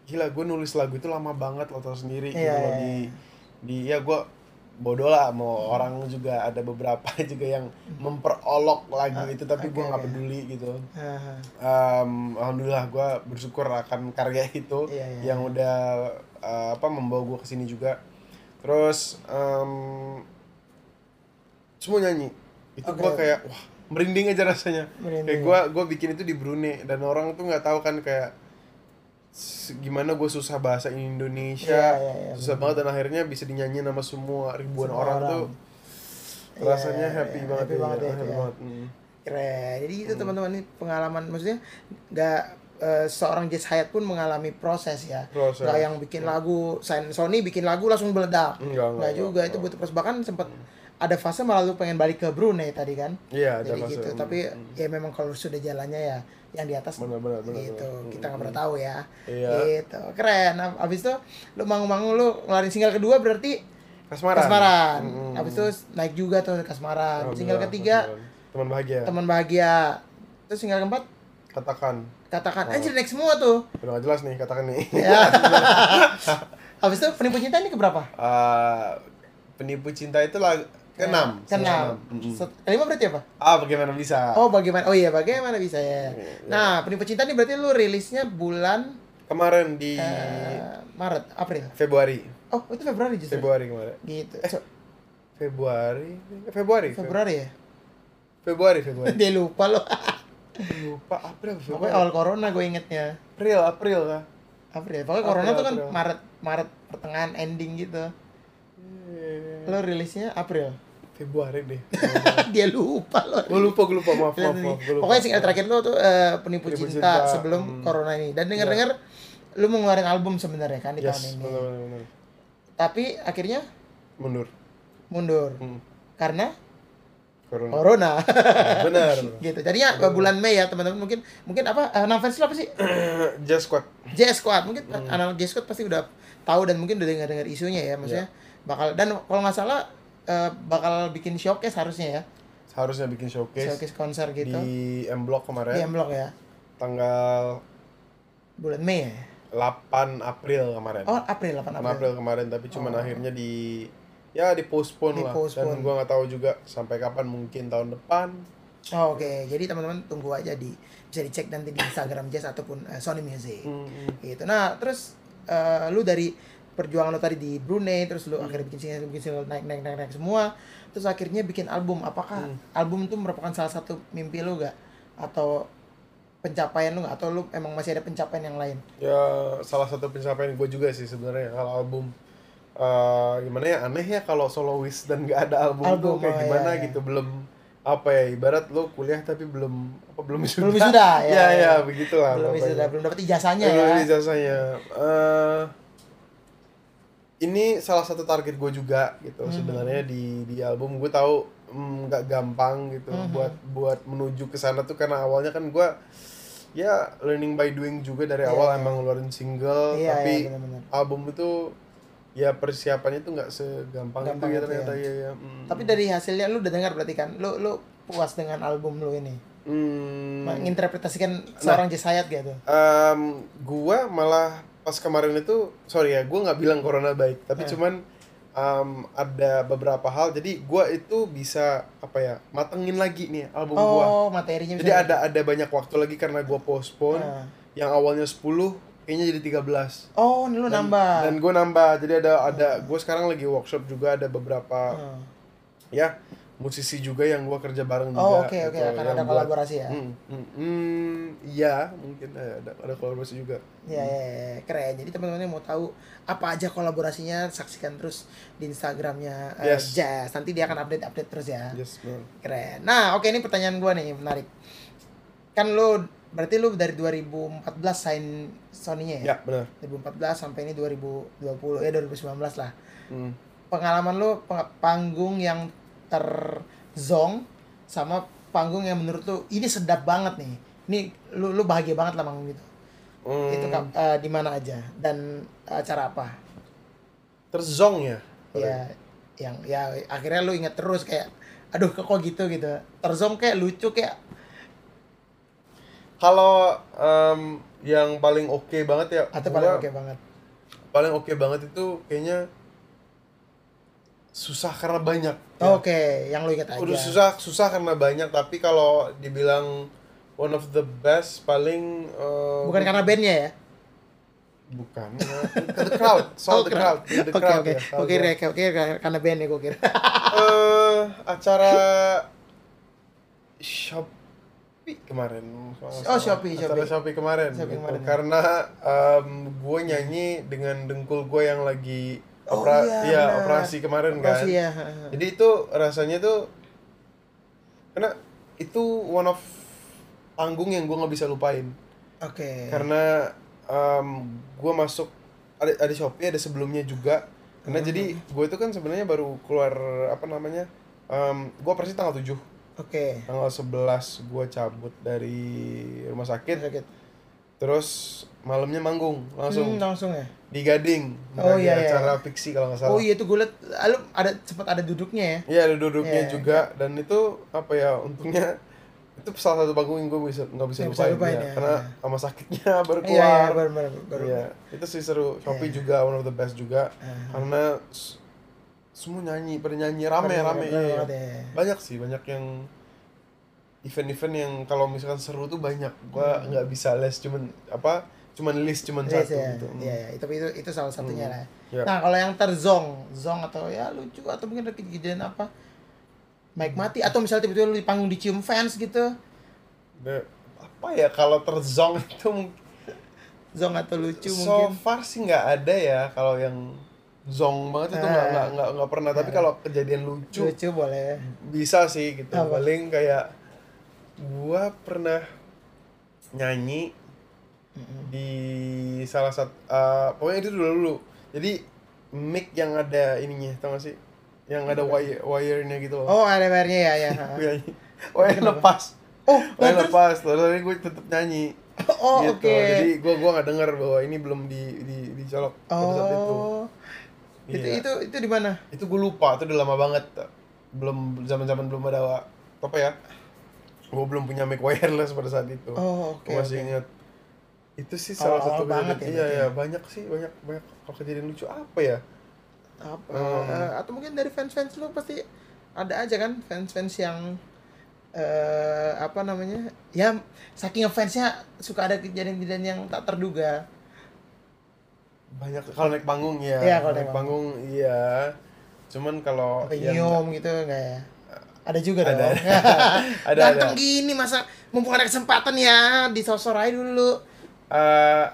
gila gue nulis lagu itu lama banget lo tau sendiri gitu Iya, loh. iya, di di ya gue bodoh lah mau orang juga. Ada beberapa *laughs* juga yang memperolok lagu itu tapi gue oke, nggak peduli gitu. Ah, Em, alhamdulillah gue bersyukur akan karya itu Iya, iya. yang udah eh, apa membawa gue ke sini juga terus em, semua nyanyi itu Oke, gue kayak wah merinding aja rasanya Merinding. kayak gue gue bikin itu di Brunei dan orang tuh nggak tahu kan kayak gimana gue susah bahasa Indonesia Iya, iya, iya, susah banget dan akhirnya bisa dinyanyiin sama semua ribuan Semua orang, orang. tuh Iya, rasanya iya, happy iya, banget happy banget ya, happy ya. banget. Hmm. keren. Jadi itu teman-teman ini pengalaman maksudnya nggak eh, seorang Jazz Hayat pun mengalami proses ya. Proses. Nggak yang bikin lagu Sony bikin lagu langsung meledak. Enggak, enggak, Nggak juga itu butuh proses bahkan sempat ada fase malah lu pengen balik ke Brunei tadi kan. Iya, ada Jadi fase. gitu. Hmm, Tapi hmm. ya memang kalau sudah jalannya ya yang di atas Benar, benar, benar, gitu. benar. Kita nggak Hmm, pernah tahu ya. Iya. Gitu. Keren. Ab- Abis itu lu manggung-manggung lu ngeluarin single kedua berarti Kasmaran. Kasmaran. Mm-mm. Abis itu naik juga tuh Kasmaran. Single Alhamdulillah, ketiga teman bahagia teman bahagia. Terus single keempat katakan katakan Oh. anjir naik semua tuh Udah gak jelas nih katakan nih. ya *laughs* habis itu penipu cinta ini keberapa Eh, penipu cinta itu lah keenam. keenam Mm-mm. Set- kelima berarti apa Ah, bagaimana bisa? oh bagaimana oh iya bagaimana bisa ya Iya. nah penipu cinta ini berarti lu rilisnya bulan Kemarin di eh, Maret April Februari. oh itu Februari justru Februari kemarin. gitu Eh. Februari. Februari. Februari ya Februari, Februari. *laughs* dia lupa loh Lupa April, pokoknya Februari. awal corona gue ingetnya April, April kah? April pokoknya April, corona tuh kan April. Maret Maret pertengahan ending gitu lo rilisnya April Februari deh. *laughs* dia lupa loh Gue lupa, gue lupa, maaf, maaf, maaf. Lupa. Pokoknya singkat terakhir lo tuh eh, penipu, Penipu cinta, Cinta, sebelum hmm. corona ini. Dan dengar-dengar lu mau ngeluarin album sebenarnya kan di Yes, tahun ini. benar, benar. Tapi akhirnya Mundur. mundur Hmm. karena Corona. corona. Benar. *laughs* gitu. Jadinya eh, bulan Mei ya teman-teman mungkin mungkin apa eh, nama fans apa sih? *clears throat* Just Squad. J Squad. Mungkin Hmm. anak J Squad pasti udah tahu dan mungkin udah dengar-dengar isunya ya maksudnya Iya. bakal dan kalau nggak salah eh, bakal bikin showcase harusnya ya. Harusnya bikin showcase, Showcase konser gitu. di M Block kemarin. Di M Block ya. Tanggal Bulan Mei ya. 8 April kemarin. Oh, April 8 8 April. April kemarin tapi cuman Oh. akhirnya di ya di postpone lah dan gua nggak tahu juga sampai kapan mungkin tahun depan Oh, Oke, jadi teman-teman tunggu aja di bisa dicek nanti di Instagram Jazz ataupun eh, Sony Music. Hmm. Gitu. Nah, terus eh, lu dari perjuangan lu tadi di Brunei, terus lu akhirnya bikin single, bikin single naik naik naik naik semua, terus akhirnya bikin album. Apakah album itu merupakan salah satu mimpi lu gak? Atau pencapaian lu gak? Atau lu emang masih ada pencapaian yang lain? ya salah satu pencapaian gue juga sih sebenarnya kalau album eh, gimana ya aneh ya kalau soloist dan nggak ada album, Album, tuh kayak oh, gimana iya, iya. gitu belum apa ya ibarat lo kuliah tapi belum apa belum wisuda Belum *laughs* wisuda, ya, ya ya. ya begitulah belum pokoknya. bisa belum dapat ijazahnya Belum ya. ijazahnya. Eh, ini salah satu target gue juga gitu Hmm. sebenarnya di di album gue tahu mm, nggak gampang gitu Hmm. buat buat menuju ke sana tuh karena awalnya kan gue ya learning by doing juga dari Iya, awal iya. emang ngeluarin single Iya, tapi iya, benar-benar. album itu ya persiapannya tuh nggak segampang Gampang itu ya itu ternyata ya. ya, ya. Mm. Tapi dari hasilnya lu udah dengar berarti kan? Lu lu puas dengan album lu ini? Hmm. Menginterpretasikan seorang Jess Hayat gitu. Em, gua malah pas kemarin itu sorry ya gua nggak bilang corona baik tapi Eh. cuman em, ada beberapa hal jadi gua itu bisa apa ya matengin lagi nih album gua Oh, materinya jadi ada ada banyak waktu lagi karena gua postpone Nah. yang awalnya 10 kayaknya jadi 13 Oh, ini lu dan, nambah. dan gue nambah jadi ada ada gue sekarang lagi workshop juga ada beberapa Hmm. ya musisi juga yang gua kerja bareng Oh, juga oke oke gitu, akan ada buat- kolaborasi ya. Hmm, hmm, hmm, iya mungkin ada ada kolaborasi juga Ya, ya, ya, keren. Jadi teman-teman yang mau tahu apa aja kolaborasinya, saksikan terus di Instagramnya eh, Yes. Jazz. Nanti dia akan update-update terus ya. yes. Keren. Nah, oke ini pertanyaan gua nih menarik. Kan lu berarti lu dari 2014 sign Sony-nya ya? ya benar 2014 sampai ini 2020 ya 2019 lah. Hmm. Pengalaman lu peng- panggung yang terzong sama panggung yang menurut lu ini sedap banget nih. Ini lu lu bahagia banget lah manggung gitu. Hmm, Itu eh, di mana aja dan acara apa? terzong ya Ya yang ya akhirnya lu inget terus kayak aduh kok gitu gitu. Terzong kayak lucu kayak kalau em, yang paling oke banget ya atau paling oke banget. paling oke banget itu kayaknya susah karena banyak ya. Oke, yang lu inget aja. udah susah susah karena banyak tapi kalau dibilang one of the best paling eh, Bukan karena bandnya ya? bukan eh, the crowd *laughs* soal Oh, the crowd the Oke crowd oke. ya, Oke gua. oke oke karena bandnya gue kira. eh acara *laughs* Shopee kemarin Oh. Shopee, acara Shopee. Shopee kemarin, Shopee gitu. kemarin, ya. karena gue nyanyi dengan dengkul gue yang lagi Oh, opera iya, benar. operasi kemarin Operasi kan ya. jadi itu rasanya tuh karena itu one of panggung yang gue nggak bisa lupain Oke. karena gue masuk ada ada Shopee ada sebelumnya juga karena Hmm. jadi gue itu kan sebenarnya baru keluar apa namanya gue operasi tanggal 7 Oke. tanggal 11 gue cabut dari rumah sakit Sakit. terus malamnya manggung langsung Hmm, langsung ya. di Gading Oh, di iya, iya. acara fiksi kalau nggak salah Oh iya tuh gue liat, ah, lu ada sempat ada duduknya ya. Iya ada duduknya Iya, juga dan itu apa ya untungnya itu salah satu panggung yang gue bisa nggak bisa bisa lupain, lupain ya. ya. karena sama sakitnya *laughs* baru Iya, iya, keluar baru baru baru. Iya, itu sih seru Shopee Iya. juga one of the best juga Ah. karena semua nyanyi pada nyanyi rame Rame, rame, rame iya. ya. banyak sih banyak yang event-event yang kalau misalkan seru tuh banyak gua Hmm. nggak bisa les cuman apa cuman list cuman Yes, satu ya. gitu Iya, iya, tapi itu itu salah satunya Hmm. lah. Ya. Nah, kalau yang terzong, zong atau ya lucu atau mungkin ada kejadian apa? Mic mati atau misalnya tiba-tiba lu di panggung dicium fans gitu. Nah, apa ya kalau terzong *laughs* itu mungkin Zong atau lucu so mungkin. far sih nggak ada ya kalau yang zong banget itu nggak Ah. nggak nggak pernah. Tapi kalau kejadian lucu Lucu boleh. bisa sih gitu. Apa? paling kayak gua pernah nyanyi di salah satu eh, pokoknya itu dulu dulu. Jadi mic yang ada ininya tau gak sih? Yang ada wire wire-nya gitu loh. Oh, ada wire-nya ya ya. gue *laughs* nyanyi wire lepas. Oh, wire lepas. Terus tadi gue tetep nyanyi. *laughs* Oh, gitu. oke. jadi gua gua nggak dengar bahwa ini belum di di dicolok pada saat itu Oh. Itu Iya. itu itu di mana? itu gue lupa itu udah lama banget belum zaman zaman belum ada apa ya gue belum punya mic wireless pada saat itu Oh, oke. Gua masih oke. ingat itu sih salah Awal-awal satu banget kejadian- ya iya berarti ya ya? banyak sih banyak banyak kalau kejadian lucu apa ya apa Hmm. eh, atau mungkin dari fans-fans lu pasti ada aja kan fans-fans yang eh apa namanya ya saking fansnya suka ada kejadian-kejadian yang tak terduga banyak kalau naik panggung ya Iya, kalau naik panggung iya. Cuman kalau nyium gitu enggak ya? Ada juga Ada, dong. *laughs* Ada, ganteng ada. gini masa mumpung ada kesempatan ya disosor aja dulu. Eh,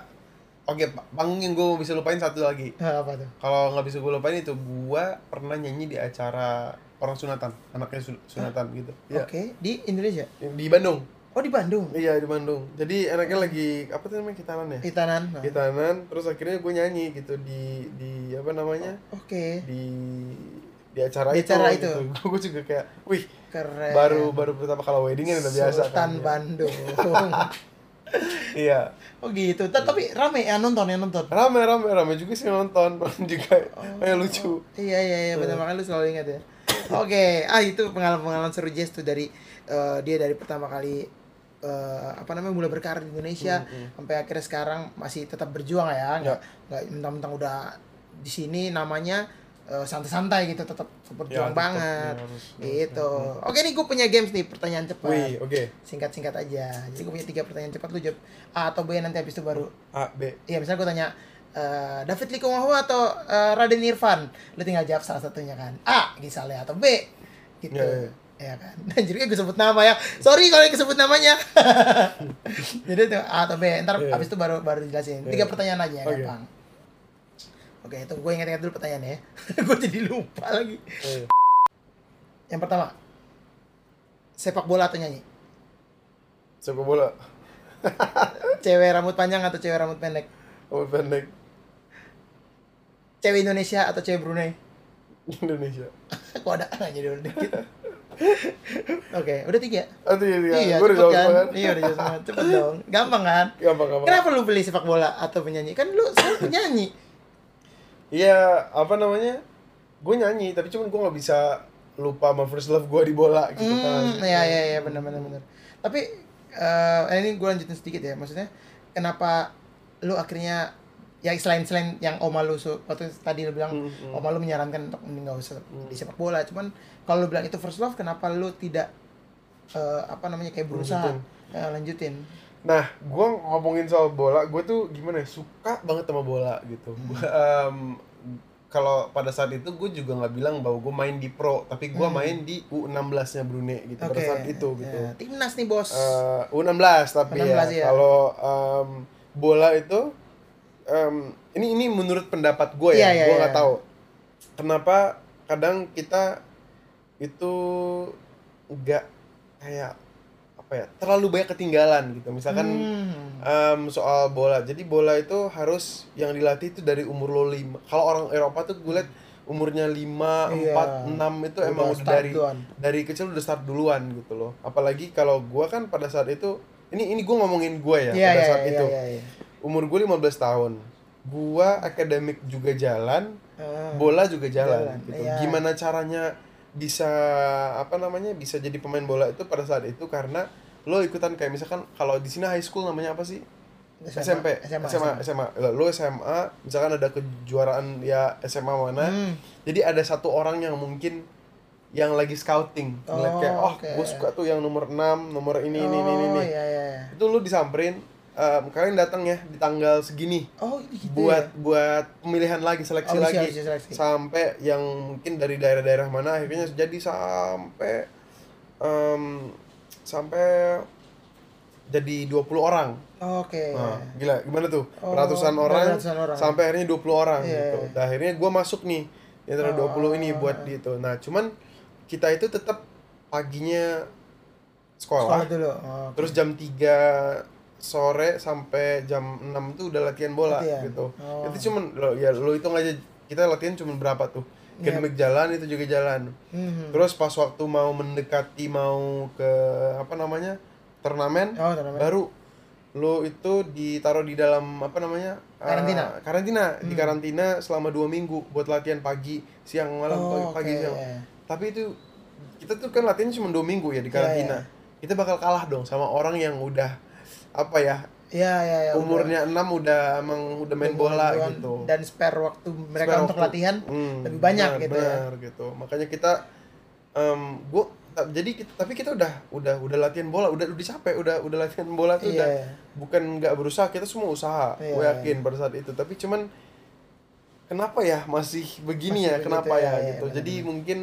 oke pa- panggung yang gue bisa lupain satu lagi. Nah, *laughs* apa tuh? Kalau nggak bisa gue lupain itu gue pernah nyanyi di acara orang sunatan anaknya sun- sunatan gitu. Iya. oke di Indonesia? Di Bandung oh di Bandung? Iya di Bandung. Jadi anaknya lagi apa tuh namanya kitanan ya? Itanan Nah, Kitanan terus akhirnya gue nyanyi gitu di di apa namanya? Oke. Di di acara Di itu acara itu. gitu. *laughs* gue juga kayak wih keren. baru baru pertama kalau wedding kan udah biasa Sultan kan ya. Bandung. *laughs* Iya. Oh gitu. Ta- tapi rame ya nonton ya nonton? Rame rame rame juga sih nonton. *laughs* Juga. Kayak lucu. Iya iya iya. Benar makanya lu selalu ingat ya. Oke, ah itu pengalaman-pengalaman seru Jess tuh dari eh, dia dari pertama kali eh, apa namanya mulai berkarir di Indonesia sampai akhirnya sekarang masih tetap berjuang ya, nggak nggak mentang-mentang udah di sini namanya eh, santai-santai gitu tetap berjuang Ya, tetap, banget ya, harus- gitu. Oke nih gue punya games nih pertanyaan cepat. wih oke Singkat-singkat aja. Jadi gue punya tiga pertanyaan cepat lu jawab A atau B nanti habis itu baru A B Iya, misalnya gue tanya eh, David Likumahua atau eh, Raden Irfan, lu tinggal jawab salah satunya kan. A, misalnya atau B, gitu. Iya, iya. Ya kan. Dan *laughs* jadi gue sebut nama ya. Sorry kalau yang sebut namanya. *laughs* jadi itu A atau B. Ntar Iya. abis itu baru baru jelasin. Iya. Tiga pertanyaan aja Oke. gampang. Oke, itu gue ingat-ingat dulu pertanyaannya ya. *laughs* gue jadi lupa lagi. Eh, Yang pertama, sepak bola atau nyanyi? sepak bola Cewek rambut panjang atau cewek rambut pendek? oh pendek Cewek Indonesia atau cewek Brunei? Indonesia Kok ada nanya dulu dikit. Oke, udah tiga. ah iya iya Iya, gue udah cepet kan? kan Iya, udah jawab semua. *laughs* Cepet dong. Gampang kan? gampang gampang Kenapa lu beli sepak bola atau penyanyi? Kan lu sekarang *laughs* penyanyi. Iya, apa namanya? Gue nyanyi, tapi cuman gue nggak bisa lupa sama first love gue di bola gitu kan. Hmm, iya iya iya benar benar benar. Tapi eh ini gue lanjutin sedikit ya. Maksudnya kenapa lu akhirnya ya selain selain yang oma lu waktu tadi lu bilang Hmm, hmm. oma lu menyarankan untuk nggak usah di sepak bola. Cuman kalau lu bilang itu first love, kenapa lu tidak eh, apa namanya kayak berusaha Lanjutin. eh, lanjutin? Nah, gue ngomongin soal bola, gue tuh gimana ya, suka banget sama bola gitu. Gua, em, kalau pada saat itu gue juga nggak bilang bahwa gue main di pro, tapi gue Hmm. main di U16-nya Brunei gitu pada saat itu gitu. Ya, timnas nih bos. Eh, U16 tapi U16 ya. ya. Kalau em, bola itu em, ini ini menurut pendapat gue ya, Iya, iya, gue nggak tahu kenapa kadang kita itu nggak kayak apa ya terlalu banyak ketinggalan gitu. Misalkan Hmm. em, soal bola, jadi bola itu harus yang dilatih itu dari umur lo lima. Kalau orang Eropa tuh gue liat umurnya 5, Iya. 4, 6 itu emang udah dari duluan. dari kecil udah start duluan gitu loh. Apalagi kalau gua kan pada saat itu ini ini gua ngomongin gua ya Iya pada iya saat iya itu. iya. iya. Umur gue 15 tahun. Gua akademik juga jalan, Ah. bola juga jalan, Jalan, gitu. iya. Gimana caranya bisa apa namanya bisa jadi pemain bola itu pada saat itu karena lo ikutan kayak misalkan kalau di sini high school namanya apa sih SMP, SMA, SMA, SMA, Lo SMA, misalkan ada kejuaraan ya SMA mana, Hmm. jadi ada satu orang yang mungkin yang lagi scouting, ngeliat Oh, kayak, oh, oke. gue suka tuh yang nomor 6, nomor ini, ini, ini, ini, Oh, ini. iya, iya, iya. Itu lu disamperin, eh, kalian datang ya di tanggal segini, Oh, gitu buat ya? buat pemilihan lagi, seleksi Audisi, lagi, audisi, seleksi. sampai yang mungkin dari daerah-daerah mana, akhirnya jadi sampai em, sampai jadi 20 orang. Oke. Nah, gila, gimana tuh? Oh, ratusan orang, ratusan orang. sampai akhirnya 20 orang Iya, gitu. iya. Nah, akhirnya gue masuk nih di antara Oh. 20 ini buat di itu. Nah, cuman kita itu tetap paginya Sekolah sekolah, dulu. Oh, terus jam 3 sore sampai jam 6 tuh udah latihan bola Latihan. gitu. Oh. Itu cuman lo ya lo hitung aja kita latihan cuman berapa tuh? Iya. Akademik jalan itu juga jalan. Mhm. Terus pas waktu mau mendekati mau ke apa namanya? turnamen, Oh, turnamen. baru lo itu ditaruh di dalam apa namanya uh, Karantina. karantina di Hmm. karantina selama dua minggu buat latihan pagi siang malam Oh, pagi, pagi oke. siang tapi itu kita tuh kan latihan cuma dua minggu ya di Iya, karantina iya. kita bakal kalah dong sama orang yang udah apa ya Iya, iya, ya. umurnya enam udah emang udah main bola gitu Dan spare waktu mereka Spare untuk waktu. latihan Hmm, lebih banyak benar, gitu ya. benar, gitu makanya kita em gua jadi kita, tapi kita udah udah udah latihan bola udah udah capek udah udah latihan bola tuh Iya, udah iya. bukan nggak berusaha kita semua usaha Iya, gue yakin pada saat itu tapi cuman kenapa ya masih begini Masih ya begitu kenapa ya, ya, iya, gitu jadi mungkin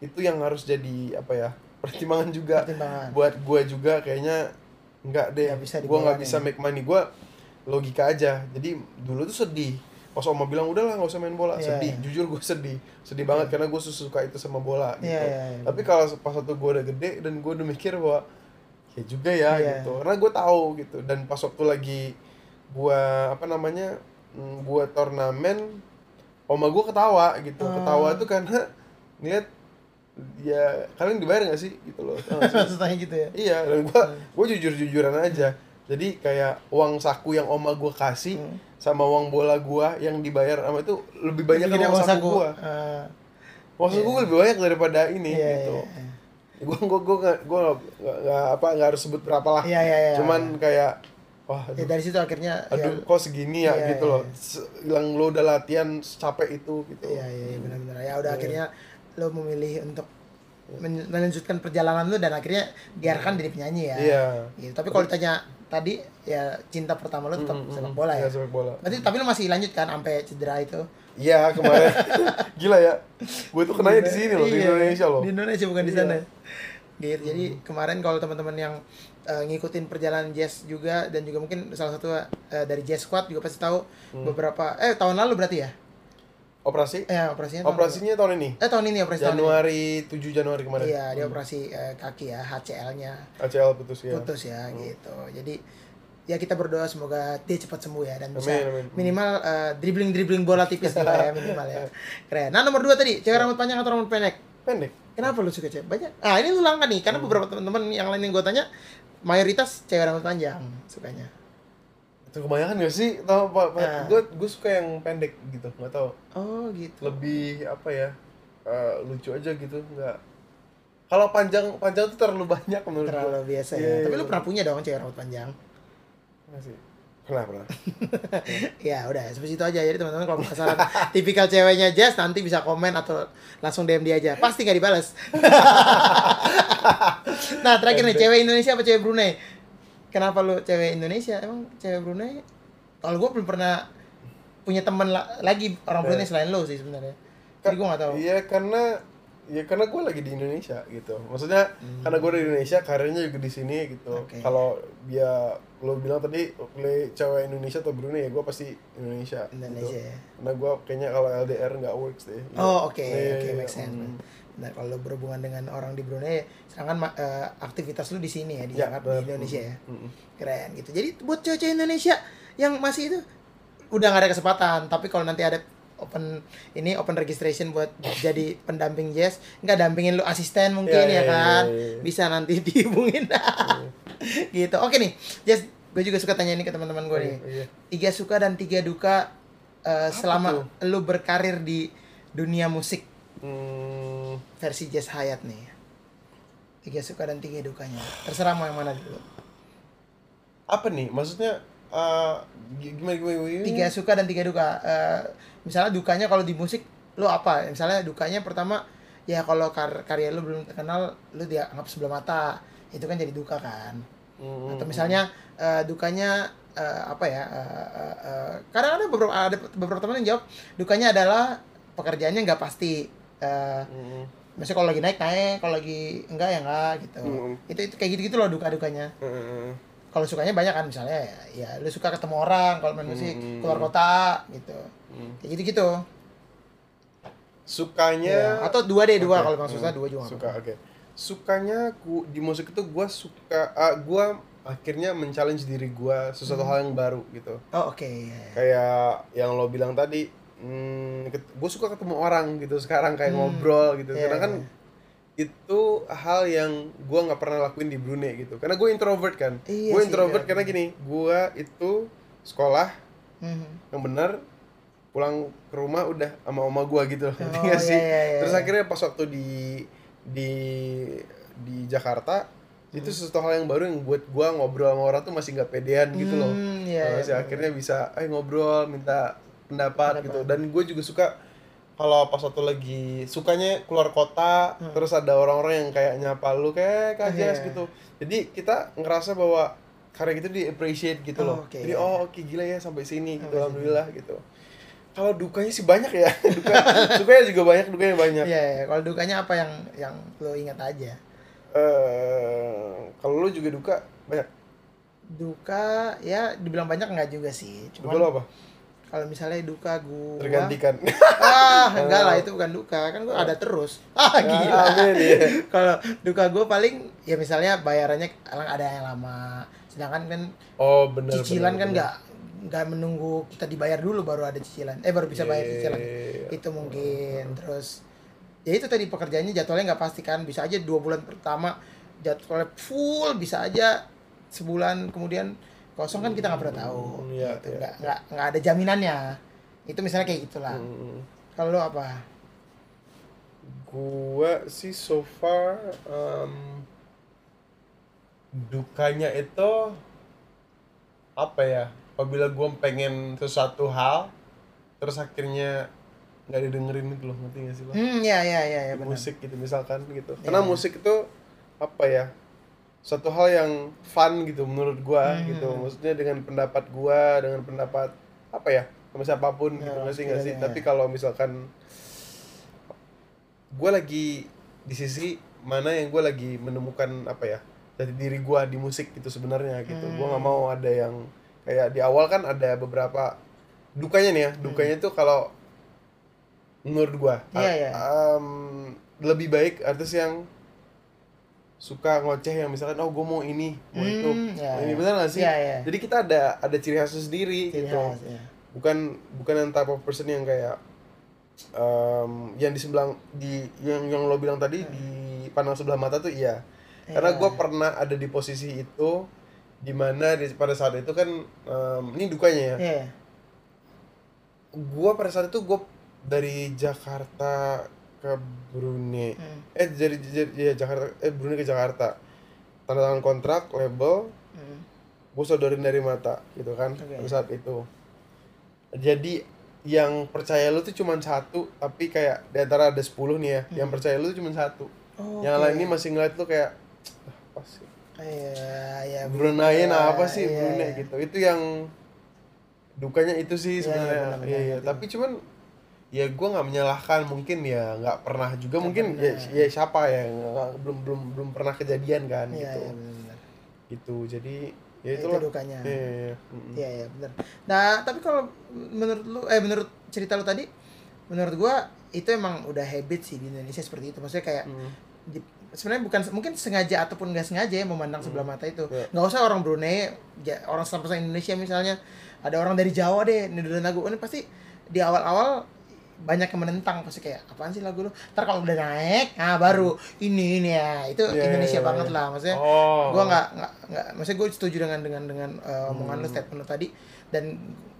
itu yang harus jadi apa ya *laughs* pertimbangan juga Pertimbangan. buat gue juga kayaknya nggak deh bisa gue nggak bisa make money. Gue logika aja. Jadi dulu tuh sedih. Pas oma bilang udahlah nggak usah main bola. Iya, sedih. Iya. jujur gue sedih. Sedih banget karena gue suka itu sama bola gitu. Iya, iya, iya. tapi kalau pas waktu gue udah gede dan gue udah mikir bahwa ya juga ya Iya. gitu. Karena gue tahu gitu. Dan pas waktu lagi gue apa namanya mm, gue turnamen oma gue ketawa gitu. Ah. ketawa tuh karena ngeliat ya kalian dibayar gak sih gitu loh? *laughs* Maksudnya gitu ya. iya dan gue gue jujur jujuran aja jadi kayak uang saku yang oma gue kasih Hmm. sama uang bola gue yang dibayar sama itu lebih banyak gede uang saku saku. gue Ah, uang saku gue lebih banyak daripada ini Iya, gitu iya, iya. gue gue gue nggak gue nggak nggak apa nggak harus sebut berapa lah Iya, iya, iya. cuman kayak wah Ya aduh, dari situ akhirnya aduh ya, kok segini ya Iya, gitu iya. loh Se- yang lo udah latihan capek itu gitu Iya iya iya, benar-benar ya udah Iya. akhirnya lo memilih untuk men- melanjutkan perjalanan lo dan akhirnya diarahkan jadi penyanyi ya. Iya. Gitu. Tapi kalau ditanya tadi ya cinta pertama lo tetap Mm, mm, sepak mm. bola ya. Iya, sepak bola Berarti tapi lo masih lanjut kan sampai cedera itu. iya kemarin *laughs* gila ya gue tuh kenanya di sini loh di Iya, Indonesia loh Di Indonesia bukan di Iya. sana. Gitu. Jadi kemarin kalau teman-teman yang eh, ngikutin perjalanan Jazz juga dan juga mungkin salah satu eh, dari Jazz Squad juga pasti tahu Hmm. beberapa eh tahun lalu berarti ya? Operasi Eh operasinya tahun operasinya tahun ini. Eh tahun ini operasi tahun ini. Januari 7 Januari kemarin Iya, dia operasi eh, kaki ya, HCL-nya ACL putus ya putus ya gitu. Jadi ya kita berdoa semoga dia cepat sembuh ya dan bisa Amin, amin. minimal dribbling dribbling bola tipis lah ya minimal ya. *laughs* Keren. Nah nomor dua tadi cewek rambut panjang atau rambut pendek? pendek Kenapa lu suka cewek? Banyak. Ah ini lu langka nih karena beberapa teman-teman yang lain yang gue tanya mayoritas cewek rambut panjang sukanya. Kebanyakan gak sih tau pak Ah. gue gue suka yang pendek gitu nggak tau Oh gitu. lebih apa ya eh, lucu aja gitu nggak kalau panjang panjang tuh terlalu banyak menurut Terlalu gua. biasa Iya, ya. Tapi iya. lu pernah punya dong cewek rambut panjang? Pernah sih pernah pernah *laughs* ya udah seperti itu aja jadi teman-teman kalau penasaran *laughs* tipikal ceweknya Jazz nanti bisa komen atau langsung DM dia aja pasti nggak dibalas *laughs* nah terakhir nih cewek Indonesia apa cewek Brunei kenapa lu cewek Indonesia emang cewek Brunei kalau gue belum pernah punya teman la- lagi orang Brunei selain lo sih sebenarnya jadi gue nggak tahu iya karena ya karena gue lagi di Indonesia gitu maksudnya karena gue di Indonesia karirnya juga di sini gitu Hmm. Oke. kalau dia lo bilang tadi pilih cewek Indonesia atau Brunei ya gue pasti Indonesia Indonesia gitu. ya. karena gue kayaknya kalau LDR nggak works deh Oh oke Iya, oke iya, make sense. mm. Nah kalau berhubungan dengan orang di Brunei, sedangkan ma- eh, aktivitas lu di sini ya di Ya, Jakarta di. Indonesia ya, keren gitu. Jadi buat cewek-cewek Indonesia yang masih itu udah nggak ada kesempatan. Tapi kalau nanti ada open ini open registration buat *laughs* jadi pendamping jazz, nggak dampingin lu asisten mungkin Iya, ya iya, kan, iya, iya. bisa nanti *laughs* dihubungin. *laughs* gitu. Oke nih, jazz. Gue juga suka tanya ini ke teman-teman gue nih. Iya. Tiga suka dan tiga duka eh, selama tuh? lu berkarir di dunia musik Hmm, versi Jazz Hayat nih. tiga suka dan tiga dukanya. Terserah mau yang mana dulu. Apa nih? Maksudnya eh, gimana gimana, gimana? tiga suka dan tiga duka. Eh, misalnya dukanya kalau di musik lo apa? Misalnya dukanya pertama ya kalau kar- karya lo belum terkenal lo dianggap sebelah mata. Itu kan jadi duka kan. Hmm, atau misalnya eh, dukanya eh, apa ya eh, eh, eh, kadang ada beberapa ada beberapa teman yang jawab dukanya adalah pekerjaannya nggak pasti Eh, hmm, maksudnya kalau lagi naik naik kalau lagi enggak ya enggak gitu Hmm. itu, itu kayak gitu gitu loh duka dukanya hmm, kalau sukanya banyak kan misalnya ya, ya lu suka ketemu orang kalau main musik Hmm. keluar kota gitu Hmm. kayak gitu gitu Sukanya atau dua deh dua Oke. kalau emang susah Hmm, dua juga suka oke sukanya ku di musik itu gua suka ah, gua akhirnya men-challenge diri gua sesuatu Hmm. hal yang baru gitu oh oke ya, ya. kayak yang lo bilang tadi hmm, gue suka ketemu orang gitu sekarang kayak Hmm. ngobrol gitu Iya, karena kan itu hal yang gua nggak pernah lakuin di Brunei gitu karena gue introvert kan Iya gue sih, introvert iya. karena gini gua itu sekolah Mhm. yang benar pulang ke rumah udah sama oma gua gitu Oh, nggak iya, sih iya, iya, terus iya. akhirnya pas waktu di di di Jakarta Hmm. itu sesuatu hal yang baru yang buat gua ngobrol sama orang tuh masih nggak pedean gitu loh Hmm, iya, Nah, iya, sih bener. akhirnya bisa eh ngobrol minta pendapat, Pendapat. gitu. Dan gue juga suka kalau pas waktu lagi sukanya keluar kota Hmm. terus ada orang-orang yang kayak nyapa lu kayak Kak Iya. Jas gitu. Jadi kita ngerasa bahwa karya gitu di appreciate gitu Oh, loh oke, jadi iya. oh oke gila ya sampai sini gitu alhamdulillah gitu. Kalau dukanya sih banyak ya. *laughs* Duka sukanya juga banyak dukanya banyak. Iya, iya. kalau dukanya apa yang yang lo ingat aja? Eh kalau lu juga duka banyak. Duka ya dibilang banyak nggak juga sih. Apa kalau misalnya duka gua tergantikan. Ah enggak lah itu bukan duka kan gua ada terus. Ah gila. amin ya *laughs* kalau duka gue paling ya misalnya bayarannya ada yang lama. Sedangkan kan oh benar cicilan benar, kan benar. nggak nggak menunggu kita dibayar dulu baru ada cicilan. Eh baru bisa bayar cicilan. Iya. itu mungkin. Terus ya itu tadi pekerjaannya jadwalnya nggak pasti kan. Bisa aja dua bulan pertama jadwalnya full bisa aja sebulan kemudian kosong kan kita nggak pernah tahu Hmm, iya, gitu. iya. nggak nggak nggak ada jaminannya itu misalnya kayak gitulah Hmm. kalau lo apa Gua sih so far em, dukanya itu apa ya? Apabila gua pengen sesuatu hal terus akhirnya nggak didengerin gitu loh, ngerti gak sih lo? hmm ya ya ya ya benar musik gitu misalkan gitu. Karena Iya. musik itu apa ya? Suatu hal yang fun gitu menurut gua Hmm. gitu. Maksudnya dengan pendapat gua, dengan pendapat apa ya? Sama siapa pun Ya, gitu nggak sih nggak sih? Tapi ya. kalau misalkan gue lagi di sisi mana yang gue lagi menemukan apa ya dari diri gue di musik gitu sebenarnya gitu gue nggak Hmm. mau ada yang kayak di awal kan ada beberapa dukanya nih ya Hmm. dukanya tuh kalau menurut gue Iya, iya. lebih baik artis yang suka ngoceh yang misalkan oh gue mau ini mau Hmm, itu mau ini iya. benar gak sih Iya, iya. jadi kita ada ada ciri khas sendiri Ciri gitu khas, ya. bukan bukan yang type of person yang kayak em, yang di sebelah di yang yang lo bilang tadi di pandang sebelah mata tuh iya karena Iya. gue pernah ada di posisi itu di mana di, pada saat itu kan em, ini dukanya ya Iya. gue pada saat itu gue dari Jakarta ke Brunei Hmm. eh dari, dari ya, Jakarta eh Brunei ke Jakarta tanda tangan kontrak label Hmm. gue saudarin dari mata gitu kan pada saat itu jadi yang percaya lu tuh cuma satu tapi kayak di antara ada 10 nih ya yang percaya lu tuh cuma satu Oh, yang oke. lain ini masih ngeliat lu kayak "Ah, apa sih Iya, iya. Brunei nah apa sih iya, Brunei iya. gitu itu yang dukanya itu sih Iya, sebenarnya iya, iya tapi cuman ya gue nggak menyalahkan mungkin ya nggak pernah juga Nggak mungkin ya, ya siapa ya belum belum belum pernah kejadian kan Iya, gitu benar-benar. gitu jadi ya Itu itulah dukanya. Iya, iya. Iya, iya, benar. Nah, tapi kalau menurut lu eh menurut cerita lu tadi, menurut gua itu emang udah habit sih di Indonesia seperti itu. Maksudnya kayak Mm. di- sebenarnya bukan mungkin sengaja ataupun nggak sengaja ya memandang sebelah mata itu. Iya. Nggak usah orang Brunei, ja- orang sampai Indonesia misalnya ada orang dari Jawa deh nidurin lagu, ini pasti di awal-awal banyak yang menentang. Pasti kayak apaan sih lagu lu? Ntar kalau udah naik nah baru. Ini ini ya. Itu Iya, Indonesia iya, banget iya. lah. Maksudnya Oh. gue nggak nggak nggak maksudnya gue setuju dengan dengan dengan uh, omongan lu Hmm. statement lu tadi. Dan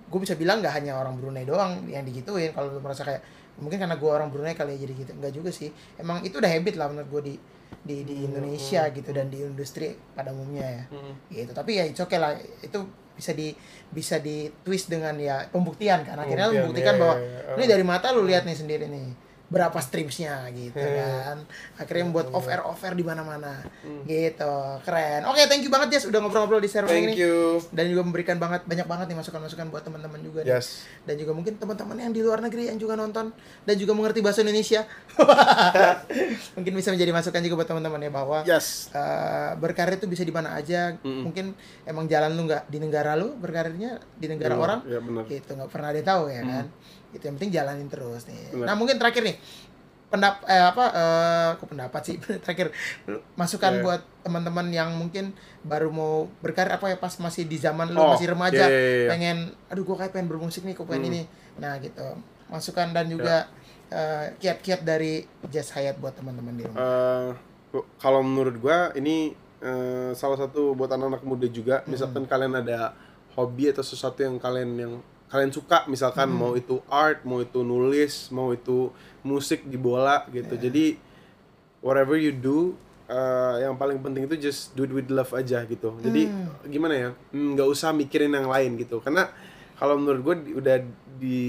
gue bisa bilang nggak hanya orang Brunei doang yang digituin. Kalau lu merasa kayak mungkin karena gue orang Brunei kali ya jadi gitu. Nggak juga sih. Emang itu udah habit lah menurut gue di di di Indonesia gitu dan di industri pada umumnya ya. Gitu. Tapi ya it's okay lah. Itu bisa di bisa di twist dengan ya pembuktian kan akhirnya lu membuktikan iya, bahwa iya, iya. ini dari mata lu lihat nih sendiri nih berapa streamsnya gitu kan. Akhirnya membuat off air off air di mana mana gitu keren. Oke thank you banget Jess udah ngobrol-ngobrol di server ini. Thank you. dan juga memberikan banget banyak banget nih masukan-masukan buat teman-teman juga nih. Yes. dan juga mungkin teman-teman yang di luar negeri yang juga nonton dan juga mengerti bahasa Indonesia. *laughs* Mungkin bisa menjadi masukan juga buat teman-teman ya bahwa Yes. eh, berkarir itu bisa di mana aja. Mungkin emang jalan lu nggak di negara lu berkarirnya di negara Iya, orang iya, benar. itu nggak pernah ada tahu ya kan itu yang penting jalanin terus nih Benar. nah mungkin terakhir nih pendap eh, apa eh pendapat sih *laughs* terakhir masukan Iya. buat teman-teman yang mungkin baru mau berkarir apa ya pas masih di zaman lu Oh, masih remaja iya, iya, iya. pengen aduh gua kayak pengen bermusik nih kok pengen Hmm. ini nah gitu masukan dan juga eh, kiat-kiat dari Jazz Hayat buat teman-teman di rumah bu- kalau menurut gua ini eh, salah satu buat anak-anak muda juga misalkan kalian ada hobi atau sesuatu yang kalian yang kalian suka misalkan mau itu art mau itu nulis mau itu musik di bola gitu jadi whatever you do eh, yang paling penting itu just do it with love aja gitu jadi gimana ya Hmm, nggak usah mikirin yang lain gitu karena kalau menurut gue di- udah di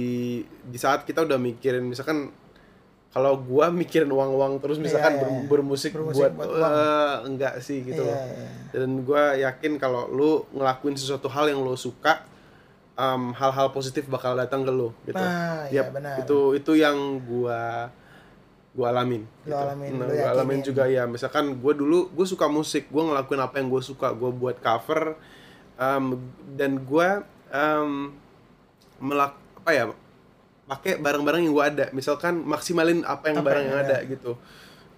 di saat kita udah mikirin misalkan kalau gua *laughs* mikirin uang-uang terus misalkan Iya, ber- iya. bermusik, Bermusik buat, buat uang. eh, enggak sih gitu Iya, loh. iya. Dan gua yakin kalau lu ngelakuin sesuatu hal yang lu suka em, hal-hal positif bakal datang ke lu gitu. Nah, iya, benar. Itu itu yang gua gua alamin. Lu alamin, Nah, lu gua alamin yakinin. juga ya. Misalkan gua dulu gue suka musik, gua ngelakuin apa yang gue suka, gua buat cover em, dan gua em, melak apa ya pakai barang-barang yang gua ada misalkan maksimalin apa yang Apa barang yang yang ada. ada gitu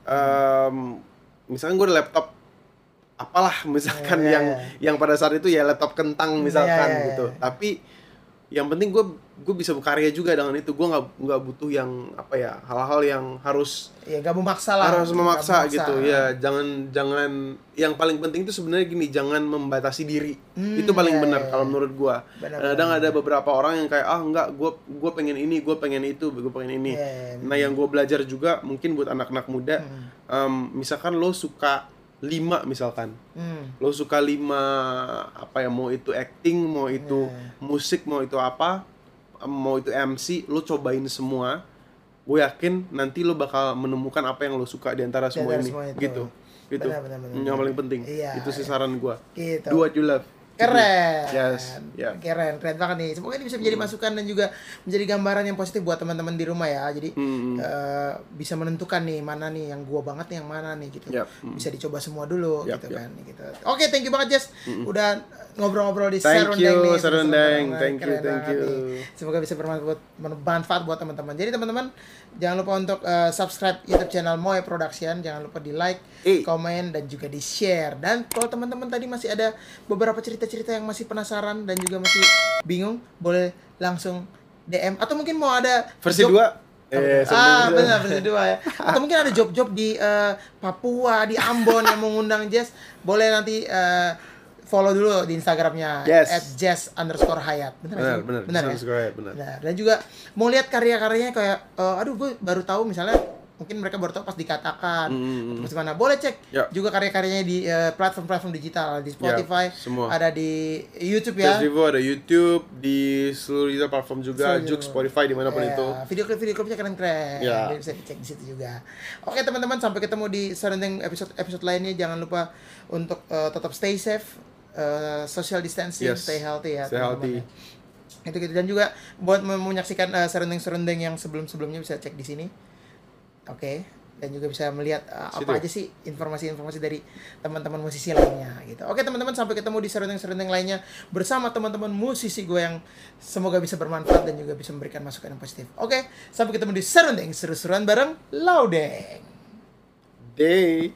Em, misalkan gue ada laptop apalah *laughs* misalkan Iya, yang yang pada saat itu ya laptop kentang misalkan Iya, iya, gitu. iya. tapi yang penting gue gue bisa berkarya juga dengan itu. Gue nggak nggak butuh yang apa ya hal-hal yang harus ya gak memaksa lah. harus Nggak memaksa gitu. Ya jangan jangan yang paling penting itu sebenarnya gini jangan membatasi diri. Hmm, itu paling iya, benar iya, kalau iya. menurut gua. Benar, kadang ada beberapa orang yang kayak ah enggak gua gua pengen ini gua pengen itu gua pengen ini. Iya, iya, nah yang gua belajar juga mungkin buat anak-anak muda Hmm. em, misalkan lo suka lima misalkan. Hmm. lo suka lima apa ya mau itu acting mau itu Iya. musik mau itu apa mau itu MC lo cobain semua. Gue yakin nanti lo bakal menemukan apa yang lo suka di antara semua antara ini. semua itu. gitu. Itu Benar, benar, benar, yang paling penting. Iya, itu sih saran gue gitu. Do what you love keren Yes, ya. keren keren banget nih semoga ini bisa menjadi masukan dan juga menjadi gambaran yang positif buat teman-teman di rumah ya jadi Hmm. eh, bisa menentukan nih mana nih yang gua banget nih yang mana nih gitu Yap, hmm. bisa dicoba semua dulu Yap, gitu yap. kan gitu oke thank you banget Jess udah ngobrol-ngobrol di Thank Serundeng you, nih Serundeng. Thank you, thank you. nih. semoga bisa bermanfaat bermanfaat buat teman-teman jadi teman-teman jangan lupa untuk eh, subscribe YouTube channel Moe Production. Jangan lupa di like Eh. komen dan juga di share. Dan kalau teman-teman tadi masih ada beberapa cerita-cerita yang masih penasaran dan juga masih bingung boleh langsung DM atau mungkin mau ada versi job- dua? Eh ah benar versi dua ya. *laughs* Atau mungkin ada job-job di eh, Papua di Ambon yang mau ngundang Jess. Boleh nanti eh, follow dulu di Instagramnya Yes. at Jess underscore Hayat benar benar sih? benar benar ya? Subscribe, benar Nah, dan juga mau lihat karya-karyanya kayak eh, aduh gue baru tahu misalnya mungkin mereka baru tahu pas dikatakan Hmm, atau pas mana boleh cek Ya. juga karya-karyanya di eh, platform-platform digital di Spotify semua. ada di YouTube ya Just Vivo ada YouTube di seluruh digital platform juga Seluruh. Juk Spotify di mana pun Ya, itu video klip video klipnya keren keren Ya. Jadi bisa dicek di situ juga oke teman-teman sampai ketemu di serundeng episode episode lainnya jangan lupa untuk eh, tetap stay safe eh, social distancing Yes. stay healthy ya Stay teman-teman ya. itu gitu dan juga buat menyaksikan eh, serundeng-serundeng yang sebelum-sebelumnya bisa cek di sini oke dan juga bisa melihat eh, apa Situ. aja sih informasi-informasi dari teman-teman musisi lainnya gitu. Oke teman-teman sampai ketemu di serundeng-serundeng lainnya bersama teman-teman musisi gue yang semoga bisa bermanfaat dan juga bisa memberikan masukan yang positif. Oke, sampai ketemu di serundeng seru-seruan bareng Laudeng. Day